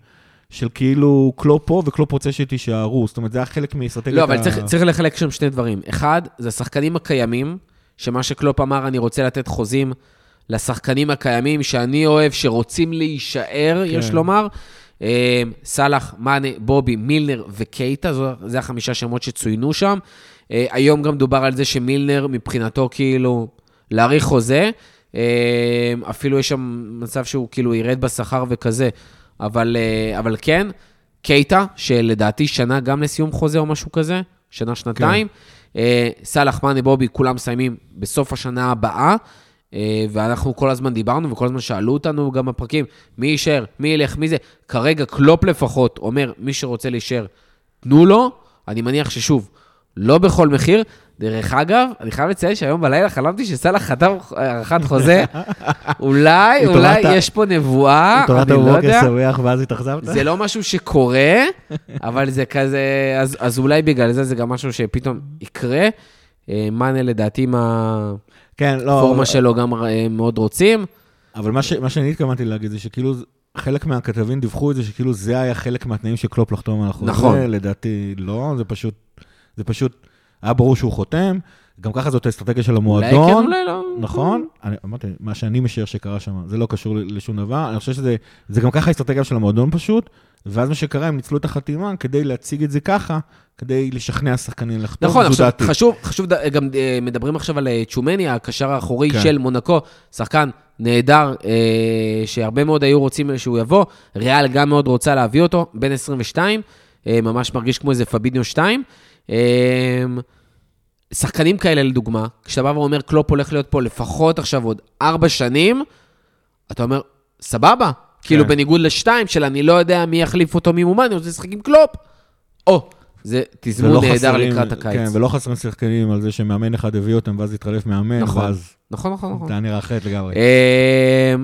של כאילו קלופ פה וקלופ רוצה שתישארו, זאת אומרת, זה היה חלק מאסטרטגיית לא, אבל ה- צריך, צריך לחלק שם שני דברים. אחד, זה השחקנים הקיימים, שמה שקלופ אמר, אני רוצה לתת חוזים לשחקנים הקיימים, שאני אוהב, שרוצים להישאר, כן. יש לומר. אה, סאלח, מאנה, בובי, מילנר וקייטה, זו- זה החמישה שמות שצוינו שם. אה, היום גם דובר על זה שמילנר, מבחינתו, כאילו, להאריך חוזה. אה, אפילו יש שם מצב שהוא כאילו ירד בשכר וכזה, אבל, אה, אבל כן, קייטה, שלדעתי שנה גם לסיום חוזה או משהו כזה, שנה-שנתיים. אה, סאלח, מאנה, בובי, כולם מסיימים בסוף השנה הבאה. אה, ואנחנו כל הזמן דיברנו, וכל הזמן שאלו אותנו גם בפרקים, מי יישאר, מי ילך, מי זה. כרגע קלופ לפחות אומר, מי שרוצה להישאר, תנו לו. אני מניח ששוב, לא בכל מחיר. דרך אגב, אני חייב לציין שהיום בלילה חלמתי שסאלח חתם הארכת חוזה. אולי, אולי התעוררת- יש פה נבואה, התעוררת אני לא בבוקר יודע. שמח ואז התאכזבת? זה לא משהו שקורה, אבל זה כזה, אז, אז אולי בגלל זה זה גם משהו שפתאום יקרה. אה, מאנה לדעתי עם כן, לא, הפורמה אבל- שלו גם אה, מאוד רוצים. אבל מה, ש, מה שאני התכוונתי להגיד זה שכאילו חלק מהכתבים דיווחו את זה שכאילו זה היה חלק מהתנאים של קלופ לחתום על החוזה. נכון. לדעתי לא, זה פשוט, זה פשוט, היה ברור שהוא חותם, גם ככה זאת האסטרטגיה של אולי המועדון. כן, אולי לא. נכון, אני אמרתי, מה שאני משער שקרה שם, זה לא קשור לשום דבר, אני חושב שזה זה גם ככה האסטרטגיה של המועדון פשוט, ואז מה שקרה, הם ניצלו את החתימה כדי להציג את זה ככה, כדי לשכנע שחקנים לחתום, נכון, עכשיו, דעתי. חשוב, חשוב, גם אה, מדברים עכשיו על אה, צ'ומני, הקשר האחורי כן. של מונקו, שחקן נהדר, אה, שהרבה מאוד היו רוצים שהוא יבוא, ריאל גם מאוד רוצה להביא אותו, בן 22, אה, ממש מרגיש כמו איזה פביניו 2. אה, שחקנים כאלה, לדוגמה, כשאתה בא ואומר, קלופ הולך להיות פה לפחות עכשיו עוד ארבע שנים, אתה אומר, סבבה. כאילו, בניגוד לשתיים, של אני לא יודע מי יחליף אותו, אני רוצה לשחק עם קלופ. או, זה תזמון נהדר חסרים- לקראת הקיץ. כן, ולא חסרים שחקנים על זה שמאמן אחד הביא אותם, ואז התחלף מאמן, נכון. ואז נכון, נכון, נכון. זה היה נראה אחרת לגמרי. אה,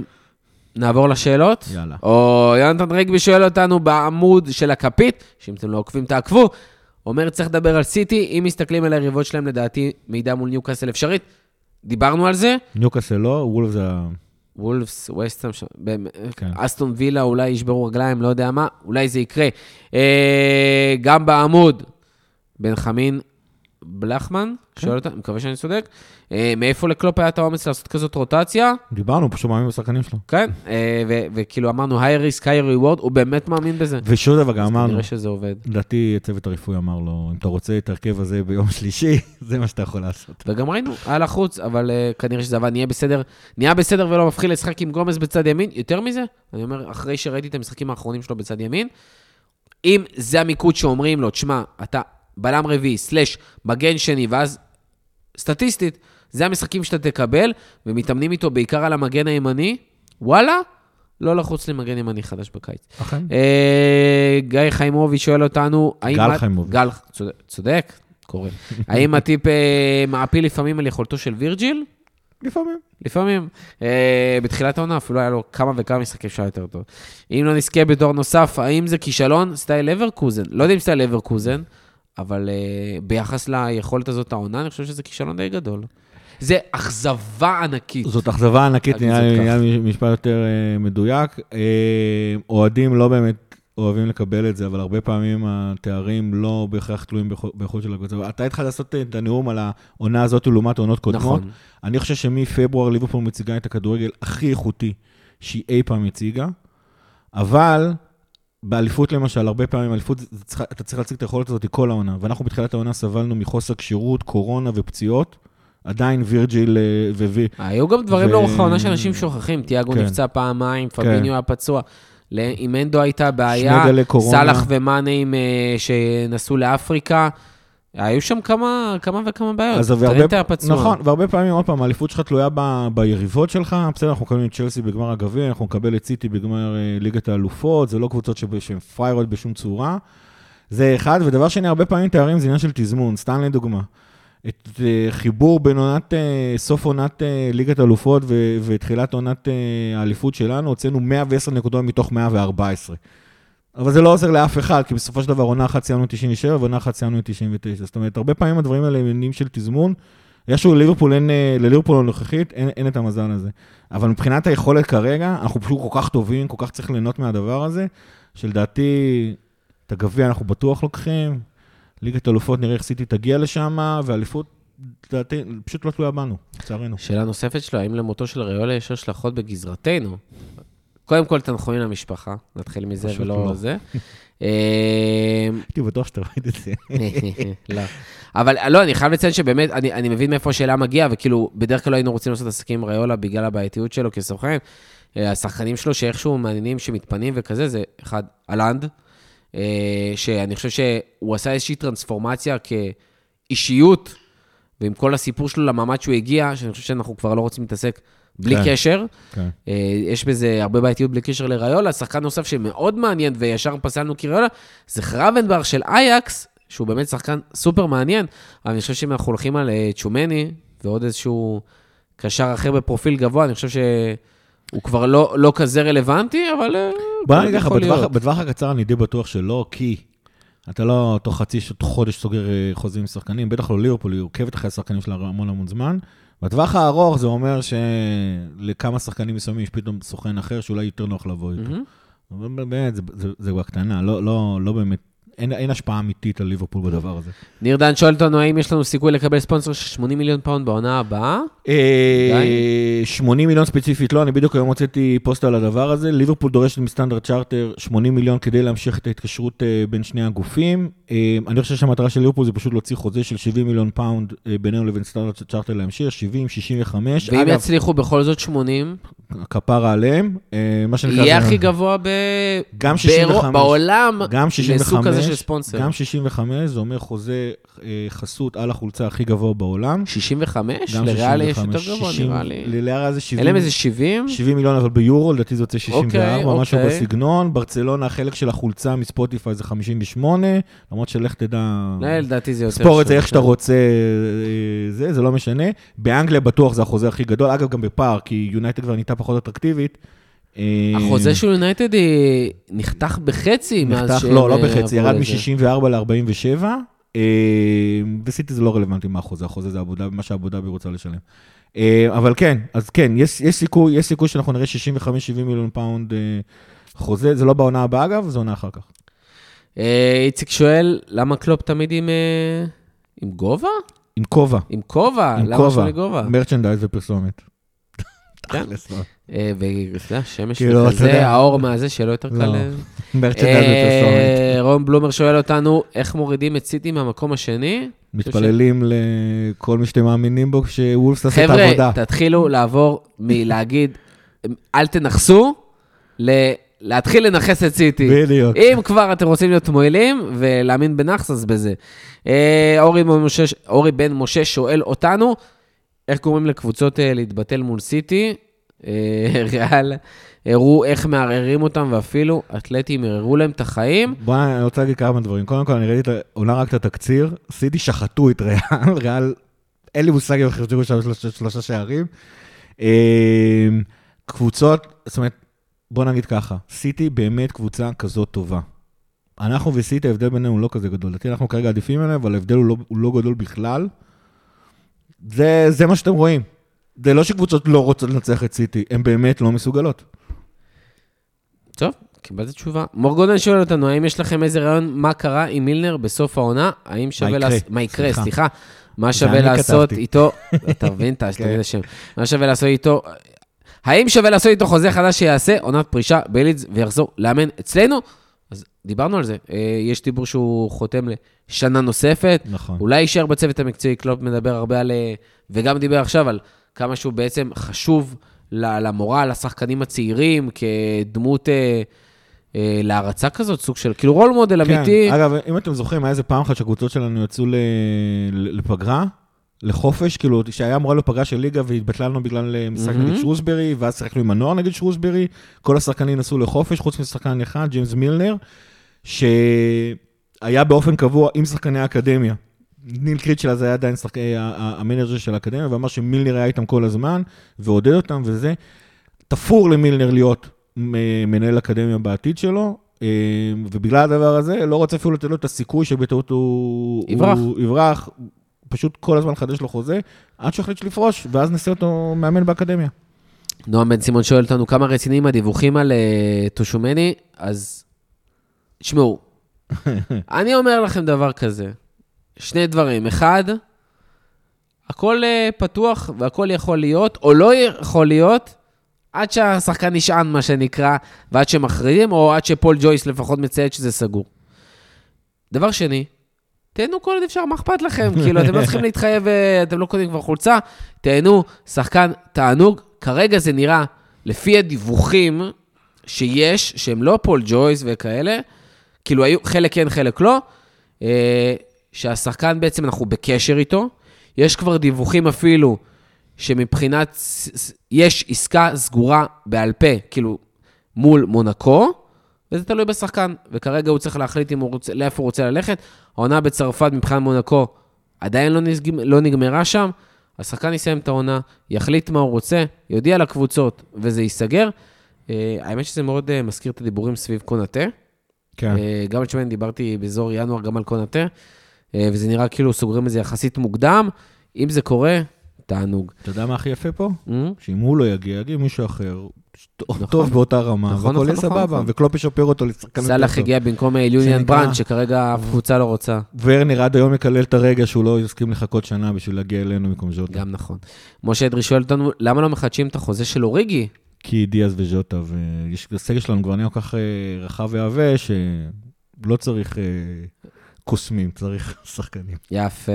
נעבור לשאלות? יאללה. או יונתן רגבי שואל אותנו בעמוד של הכפית, שאם אתם לא עוקבים תעקבו, אומר, צריך לדבר על סיטי, אם מסתכלים על היריבות שלהם, לדעתי, מידע מול ניוקאסל אפשרית. דיברנו על זה, ניוקאסל לא, וולף זה ה... וולפס, וסטהאם, שם, באמת, כן. אסטון וילה, אולי ישברו רגליים, לא יודע מה, אולי זה יקרה. אה, גם בעמוד, בן חמין בלחמן, כן. שואל אותה, מקווה שאני צודק, אה, מאיפה לקלופ היה את האומץ לעשות כזאת רוטציה? דיברנו, פשוט מאמין בשחקנים שלו. כן, אה, ו- וכאילו אמרנו, היי ריסק, היי ריוורד, הוא באמת מאמין בזה. ושוב דבר, גם אמרנו, כנראה שזה עובד. לדעתי הצוות הרפואי אמר לו, אם אתה רוצה את ההרכב הזה ביום שלישי, זה מה שאתה יכול לעשות. וגם ראינו, היה לחוץ, אבל uh, כנראה שזה עבד, נהיה בסדר, נהיה בסדר ולא מפחיד לשחק עם גומז בצד ימין. יותר מזה, אני אומר, אחרי שראיתי את המשחקים האחרונים שלו בצד ימין, אם זה המיקוד שאומרים לו, תשמע, אתה בלם רביעי, slash, מגן שני, ואז סטטיסטית, זה המשחקים שאתה תקבל, ומתאמנים איתו בעיקר על המגן הימני, וואלה, לא לחוץ למגן ימני חדש בקיץ. אכן. אה, גיא חיימוביץ' שואל אותנו, האם... גל את- חיימוביץ'. גל, צודק, צודק, קורה. האם מאטיפ אה, מעפיל לפעמים על יכולתו של וירג'יל? לפעמים. לפעמים. אה, בתחילת העונה אפילו היה לו כמה וכמה משחקים שהיה יותר טוב. אם לא נזכה בתואר נוסף, האם זה כישלון? סטייל אברקוזן. לא יודע אם סטייל אברקוזן, אבל אה, ביחס ליכולת הזאת העונה, אני חושב שזה כישלון די גדול. זה אכזבה ענקית. זאת אכזבה ענקית, נראה לי משפט יותר אה, מדויק. אה, אוהדים לא באמת אוהבים לקבל את זה, אבל הרבה פעמים התארים לא בהכרח תלויים באיכות- באיכות של הקבוצה. אתה התחלת לעשות את הנאום על העונה הזאת לעומת עונות קודמות. נכון. אני חושב שמפברואר ליברפול מציגה את הכדורגל הכי איכותי שהיא אי פעם הציגה, אבל באליפות למשל, הרבה פעמים אליפות, צריך- אתה צריך להציג את היכולת הזאת כל העונה, ואנחנו בתחילת העונה סבלנו מחוסר כשירות, קורונה ופציעות. עדיין וירג'יל אה, וווי... היו גם דברים ו- לאורך העונה שאנשים שוכחים. תיאגו כן. נפצע פעמיים, פביניו היה פצוע. עם אנדו הייתה בעיה. סאלח ומאנים אה, שנסעו לאפריקה. היו שם כמה, כמה וכמה בעיות. אז טרנט היה פצוע. נכון, והרבה פעמים, עוד פעם, האליפות שלך תלויה ב, ביריבות שלך. בסדר, אנחנו מקבלים את צ'לסי בגמר הגביע, אנחנו נקבל את סיטי בגמר אה, ליגת האלופות, זה לא קבוצות שהן פריירות בשום צורה. זה אחד, ודבר שני, הרבה פעמים תארים זה עניין של תזמון, סתם לדוגמה. את אה, חיבור בין עונת, אה, סוף עונת אה, ליגת האלופות ו- ותחילת עונת האליפות שלנו, הוצאנו 110 נקודות מתוך 114. אבל זה לא עוזר לאף אחד, כי בסופו של דבר עונה אחת סיימנו 97 ועונה אחת סיימנו 99. זאת אומרת, הרבה פעמים הדברים האלה הם עניינים של תזמון. איכשהו לליברפול אין, אה, לליברפול הנוכחית אין, אין את המזל הזה. אבל מבחינת היכולת כרגע, אנחנו פשוט כל כך טובים, כל כך צריך ליהנות מהדבר הזה, שלדעתי, את הגביע אנחנו בטוח לוקחים, ליגת אלופות נראה איך סיטי תגיע לשם, ואליפות, לדעתי, פשוט לא תלויה בנו, לצערנו. שאלה נוספת שלו, האם למותו של ריולה יש השלכות בגזרתנו? קודם כל, תנחומים למשפחה, נתחיל מזה ולא לא. זה. אה, הייתי בטוח שאתה רואה את זה. לא. אבל לא, אני חייב לציין שבאמת, אני, אני מבין מאיפה השאלה מגיעה, וכאילו, בדרך כלל לא היינו רוצים לעשות עסקים עם ריולה בגלל הבעייתיות שלו כסוכן. אה, השחקנים שלו שאיכשהו מעניינים שמתפנים וכזה, זה אחד, אלנד, אה, שאני חושב שהוא עשה איזושהי טרנספורמציה כאישיות, ועם כל הסיפור שלו למעמד שהוא הגיע, שאני חושב שאנחנו כבר לא רוצים להתעסק בלי כן. קשר. כן. אה, יש בזה הרבה בעייתיות בלי קשר לריולה. שחקן נוסף שמאוד מעניין, וישר פסלנו כריולה, זה חרבנבר של אייקס, שהוא באמת שחקן סופר מעניין, אבל אני חושב שאם אנחנו הולכים על אה, צ'ומני, ועוד איזשהו קשר אחר בפרופיל גבוה, אני חושב שהוא כבר לא, לא כזה רלוונטי, אבל... אה, בוא נגיד ככה, יכול בטווח, הקצר אני די בטוח שלא, כי אתה לא תוך חצי, חודש סוגר חוזים עם שחקנים, בטח לא ליברפול, היא עוקבת אחרי השחקנים שלה המון המון זמן. בטווח הארוך זה אומר שלכמה שחקנים מסוימים יש פתאום סוכן אחר שאולי יותר נוח לבוא איתו. אבל באמת, זה, זה, זה בקטנה, לא, לא, לא באמת, אין, אין השפעה אמיתית על ליברפול בדבר הזה. ניר דן שואל אותנו, האם יש לנו סיכוי לקבל ספונסר של 80 מיליון פאונד בעונה הבאה? אה, 80 מיליון ספציפית לא, אני בדיוק היום הוצאתי פוסט על הדבר הזה. ליברפול דורשת מסטנדרט צ'רטר 80 מיליון כדי להמשיך את ההתקשרות אה, בין שני הגופים. אה, אני חושב שהמטרה של ליברפול זה פשוט להוציא חוזה של 70 מיליון פאונד אה, בינינו לבין סטנדרט צ'רטר להמשיך, 70, 65. ואם אגב, יצליחו בכל זאת 80, כפרה עליהם, אה, מה שנקרא... יהיה הכי גבוה ב... גם באירו- 65. בעולם, גם 65, לסוג כזה של ספונסר. גם 65, זה אומר חוזה אה, חסות על החולצה הכי גבוה בעולם. 65? גם לריאלי יש 65, יותר גבוה, 60, נראה לי. לריאלי זה 70. אין להם איזה 70? 70 מיליון, אבל ביורו, לדעתי זה יוצא 64, אוקיי, משהו אוקיי. בסגנון. ברצלונה, החלק של החולצה מספוטיפיי זה 58, למרות שלך תדע... לא, לדעתי זה יותר... ספור את זה. איך שאתה רוצה, אה, זה, זה לא משנה. באנגליה בטוח זה החוזה הכי גדול, אגב, גם בפער, כי יונייטד כבר נהייתה פחות אטרקטיבית. אה, החוזה של יונייטד היא- נחתך בחצי מאז נחתך, שהם לא, לא אה, בחצי, ירד לזה. מ-64 ל-47. וסיטי זה לא רלוונטי מה החוזה, החוזה זה עבודה, מה שאבו דאבי רוצה לשלם. אה, אבל כן, אז כן, יש, יש סיכוי, יש סיכוי שאנחנו נראה 65-70 מיליון פאונד אה, חוזה, זה לא בעונה הבאה אגב, זה עונה אחר כך. אה, איציק שואל, למה קלופ תמיד עם, אה, עם כובע? עם כובע. עם כובע? למה. שומע כובע? מרצ'נדייז ופרסומת. כן. תכלס, לא. אה, ואתה יודע, שמש כאילו, אתה וכזה, יודע. האור מהזה, שלא יותר לא. קל... ופרסומת. אה, רון בלומר שואל אותנו, איך מורידים את סיטי מהמקום השני? מתפללים לכל מי שאתם מאמינים בו, שוולפס תעשה את חבר'ה, העבודה. תתחילו לעבור מלהגיד, אל תנכסו, ל- להתחיל לנכס את סיטי. בדיוק. אם כבר אתם רוצים להיות מועילים ולהאמין בנאחס, אז בזה. אה, אורי, בן משה, אורי בן משה שואל אותנו, איך גורמים לקבוצות להתבטל מול סיטי? אה, ריאל, הראו איך מערערים אותם, ואפילו אתלטים ערערו להם את החיים. בוא, אני רוצה להגיד כמה דברים. קודם כל, אני ראיתי את עונה רק את התקציר, סיטי שחטו את ריאל, ריאל, אין לי מושג אם החזירו שם שלושה- שלושה שערים. אה, קבוצות, זאת אומרת, בוא נגיד ככה, סיטי באמת קבוצה כזאת טובה. אנחנו וסיטי, ההבדל בינינו הוא לא כזה גדול. לדעתי אנחנו כרגע עדיפים עליהם, אבל ההבדל הוא לא, הוא לא גדול בכלל. זה, זה מה שאתם רואים. זה לא שקבוצות לא רוצות לנצח את סיטי, הן באמת לא מסוגלות. טוב, קיבלת תשובה. מורגונן שואל אותנו, האם יש לכם איזה רעיון מה קרה עם מילנר בסוף העונה? האם שווה? לעשות... מה יקרה? סליחה. סליחה. מה שווה לעשות. איתו... אתה מבין? אתה כן. תגיד השם. מה שווה לעשות איתו... האם שווה לעשות איתו חוזה חדש שיעשה עונת פרישה בלידס ויחזור לאמן אצלנו? אז דיברנו על זה. אה, יש דיבור שהוא חותם לשנה נוספת. נכון. אולי יישאר בצוות המקצועי, קלופ מדבר הרבה על... אה, וגם דיבר עכשיו על כמה שהוא בעצם חשוב למורל, לשחקנים הצעירים, כדמות אה, אה, להערצה כזאת, סוג של, כאילו רול מודל אמיתי. כן, אגב, אם אתם זוכרים, היה איזה פעם אחת שהקבוצות שלנו יצאו ל... לפגרה, לחופש, כאילו, שהיה אמורה להיות פגרה של ליגה והתבטלה לנו בגלל אה, משחק מהמם. נגד שרוסברי, ואז שיחקנו עם הנוער נגד שרוסברי, כל השחקנים נסעו לחופש, חוץ משחקן אחד, ג'יימס מילנר, שהיה באופן קבוע עם שחקני האקדמיה. ניל קריצ'ל אז היה עדיין שחק... ה- ה- המנג'ר של האקדמיה, ואמר שמילנר היה איתם כל הזמן, ועודד אותם וזה. תפור למילנר להיות מנהל אקדמיה בעתיד שלו, אה, ובגלל הדבר הזה, לא רוצה אפילו לתת לו את הסיכוי שבטעות הוא... יברח. הוא יברח, פשוט כל הזמן לחדש לו חוזה, עד שהוא החליט לפרוש, ואז נעשה אותו מאמן באקדמיה. נועם בן סימון שואל אותנו כמה רציניים הדיווחים על אה, טושומני, אז תשמעו, אני אומר לכם דבר כזה, שני דברים. אחד, הכל אה, פתוח והכל יכול להיות, או לא יכול להיות, עד שהשחקן נשען, מה שנקרא, ועד שמכריעים, או עד שפול ג'ויס לפחות מציית שזה סגור. דבר שני, תהנו כל עוד אפשר, מה אכפת לכם? כאילו, אתם לא צריכים להתחייב, אה, אתם לא קונים כבר חולצה, תהנו, שחקן, תענוג. כרגע זה נראה, לפי הדיווחים שיש, שהם לא פול ג'ויס וכאלה, כאילו היו, חלק כן, חלק לא, אה, שהשחקן בעצם, אנחנו בקשר איתו. יש כבר דיווחים אפילו שמבחינת, יש עסקה סגורה בעל פה, כאילו, מול מונקו, וזה תלוי בשחקן, וכרגע הוא צריך להחליט אם הוא רוצה, לאיפה הוא רוצה ללכת. העונה בצרפת מבחינת מונקו עדיין לא, נסג... לא נגמרה שם, השחקן יסיים את העונה, יחליט מה הוא רוצה, יודיע לקבוצות, וזה ייסגר. אה, האמת שזה מאוד אה, מזכיר את הדיבורים סביב קונאטה. כן. אה, גם אז שאני דיברתי באזור ינואר גם על קונאטה, וזה נראה כאילו סוגרים את זה יחסית מוקדם. אם זה קורה, תענוג. אתה יודע מה הכי יפה פה? אה? שאם הוא לא יגיע, יגיע מישהו אחר, נכון. טוב באותה רמה, נכון, והכל נכון, יהיה נכון, סבבה, נכון. וקלופ ישפר אותו לשחקן יותר סאלח טוב. הגיע במקום אה, שנקרא- brand, שכרגע אף קבוצה לא רוצה. ורנר עד היום מקלל את הרגע שהוא לא יסכים לחכות שנה בשביל להגיע אלינו במקום ז'וטה. גם נכון. משה אדרי שואל אותנו, למה לא מחדשים את החוזה של אוריגי? כי דיאז וז'וטה, ויש הסגל שלנו כבר נהיה כל כך אה, רחב ועבה, שלא צריך אה, קוסמים, צריך שחקנים. יפה.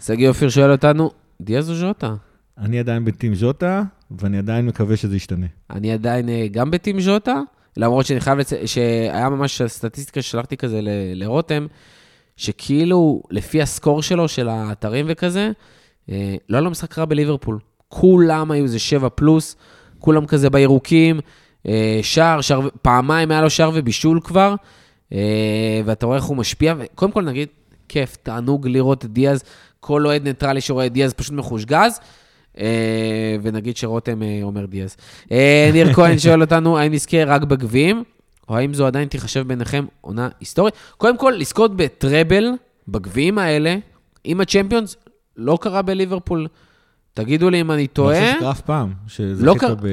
שגיא אופיר שואל אותנו, דיאז או ז'וטה? אני עדיין בטים ז'וטה, ואני עדיין מקווה שזה ישתנה. אני עדיין אה, גם בטים ז'וטה, למרות שאני חייב לציין, שהיה ממש סטטיסטיקה ששלחתי כזה ל- לרותם, שכאילו, לפי הסקור שלו, של האתרים וכזה, אה, לא היה לו משחק רע בליברפול. כולם היו איזה שבע פלוס, כולם כזה בירוקים, אה, שער, שער, פעמיים היה לו שער ובישול כבר, ואתה רואה איך הוא משפיע, וקודם כל נגיד, כיף, תענוג לראות את דיאז, כל אוהד ניטרלי שרואה את דיאז פשוט מחושגז. אה, ונגיד שרותם אה, אומר דיאז. אה, ניר כהן שואל אותנו, האם נזכה רק בגביעים, או האם זו עדיין תיחשב ביניכם עונה היסטורית? קודם כל, לזכות בטראבל, בגביעים האלה, עם הצ'מפיונס, לא קרה בליברפול. תגידו לי אם אני טועה. חושב שקרה אף פעם, לא שזכית קרה- ב...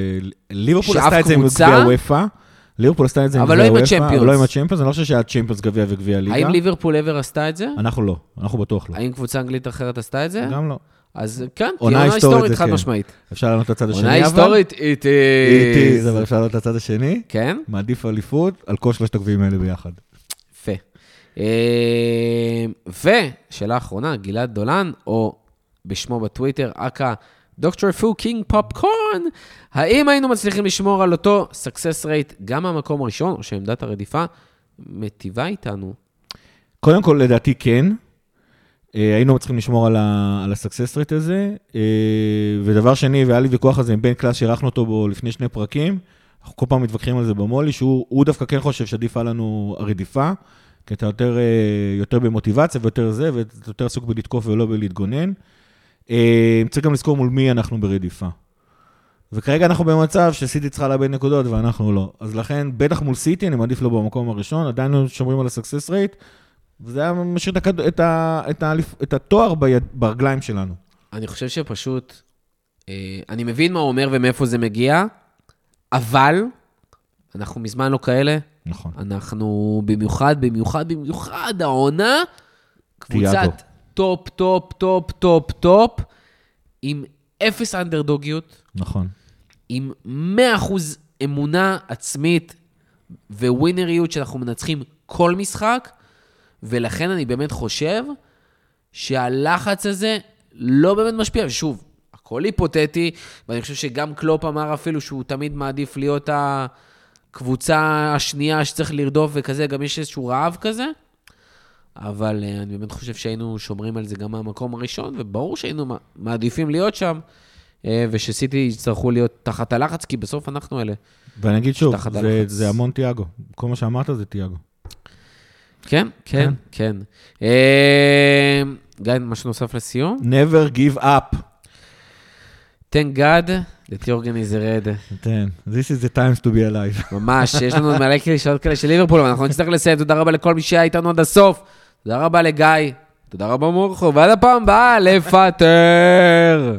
ליברפול עשתה את זה עם גביע הוופא, ליברפול עשתה את זה אבל לא עם הצ'מפיונס. לא עם הצ'מפיונס, אני לא חושב שהיה צ'מפיונס גביע וגביע ליגה. האם ליברפול ever עשתה את זה? אנחנו לא, אנחנו בטוח לא. האם קבוצה אנגלית אחרת עשתה את זה? גם לא. אז כן, תהיה עונה עונה היסטורית חד כן. משמעית. אפשר לענות לצד השני, עונה אבל... היסטורית, it איטי, is. אבל אפשר לענות לצד השני. כן? מעדיף אליפות על כל שלושת הגביעים האלה ביחד. יפה. אה, ושאלה אחרונה, גלעד דולן, או בשמו בטוויטר, אכ"א דוקטור פו קינג פופקורן, האם היינו מצליחים לשמור על אותו success rate גם מהמקום הראשון, או שעמדת הרדיפה מטיבה איתנו? קודם כל, לדעתי כן. אה, היינו צריכים לשמור על ה- על ה-success rate הזה. אה, ודבר שני, והיה לי ויכוח על זה עם בן קלאס, שאירחנו אותו בו לפני שני פרקים, אנחנו כל פעם מתווכחים על זה במולי, שהוא הוא דווקא כן חושב שעדיפה לנו הרדיפה, כי אתה יותר, אה, יותר במוטיבציה ויותר זה, ואתה יותר עסוק בלתקוף ולא בלהתגונן. אה, צריך גם לזכור מול מי אנחנו ברדיפה. וכרגע אנחנו במצב שסיטי צריכה לאבד נקודות ואנחנו לא. אז לכן, בטח מול סיטי, אני מעדיף לא במקום הראשון, עדיין לא שומרים על ה-success rate, וזה היה משאיר את, הכד... את, ה... את, ה... את התואר ביד... ברגליים שלנו. אני חושב שפשוט, אה, אני מבין מה הוא אומר ומאיפה זה מגיע, אבל אנחנו מזמן לא כאלה. נכון. אנחנו במיוחד, במיוחד, במיוחד העונה. קבוצת top, top, top, top, top, עם אפס אנדרדוגיות, נכון. עם 100% אמונה עצמית וווינריות שאנחנו מנצחים כל משחק, ולכן אני באמת חושב שהלחץ הזה לא באמת משפיע. ושוב, הכל היפותטי, ואני חושב שגם קלופ אמר אפילו שהוא תמיד מעדיף להיות הקבוצה השנייה שצריך לרדוף וכזה, גם יש איזשהו רעב כזה. אבל אה, אני באמת חושב שהיינו שומרים על זה גם מהמקום הראשון, וברור שהיינו מע- מעדיפים להיות שם, אה, ושסיטי יצטרכו להיות תחת הלחץ, כי בסוף אנחנו אלה. ואני אגיד שוב, זה. זה המון תיאגו. כל מה שאמרת זה תיאגו. כן, כן, כן. אה, גיא, משהו נוסף לסיום? never give up. Thank God that Jorgen is red. כן, this is the times to be alive. ממש, יש לנו מלא קלישאות כאלה של ליברפול, אבל אנחנו נצטרך לסיים. תודה רבה לכל מי שהיה איתנו עד הסוף. תודה רבה לגיא. תודה רבה מורכו, ועד הפעם הבאה, לפטר.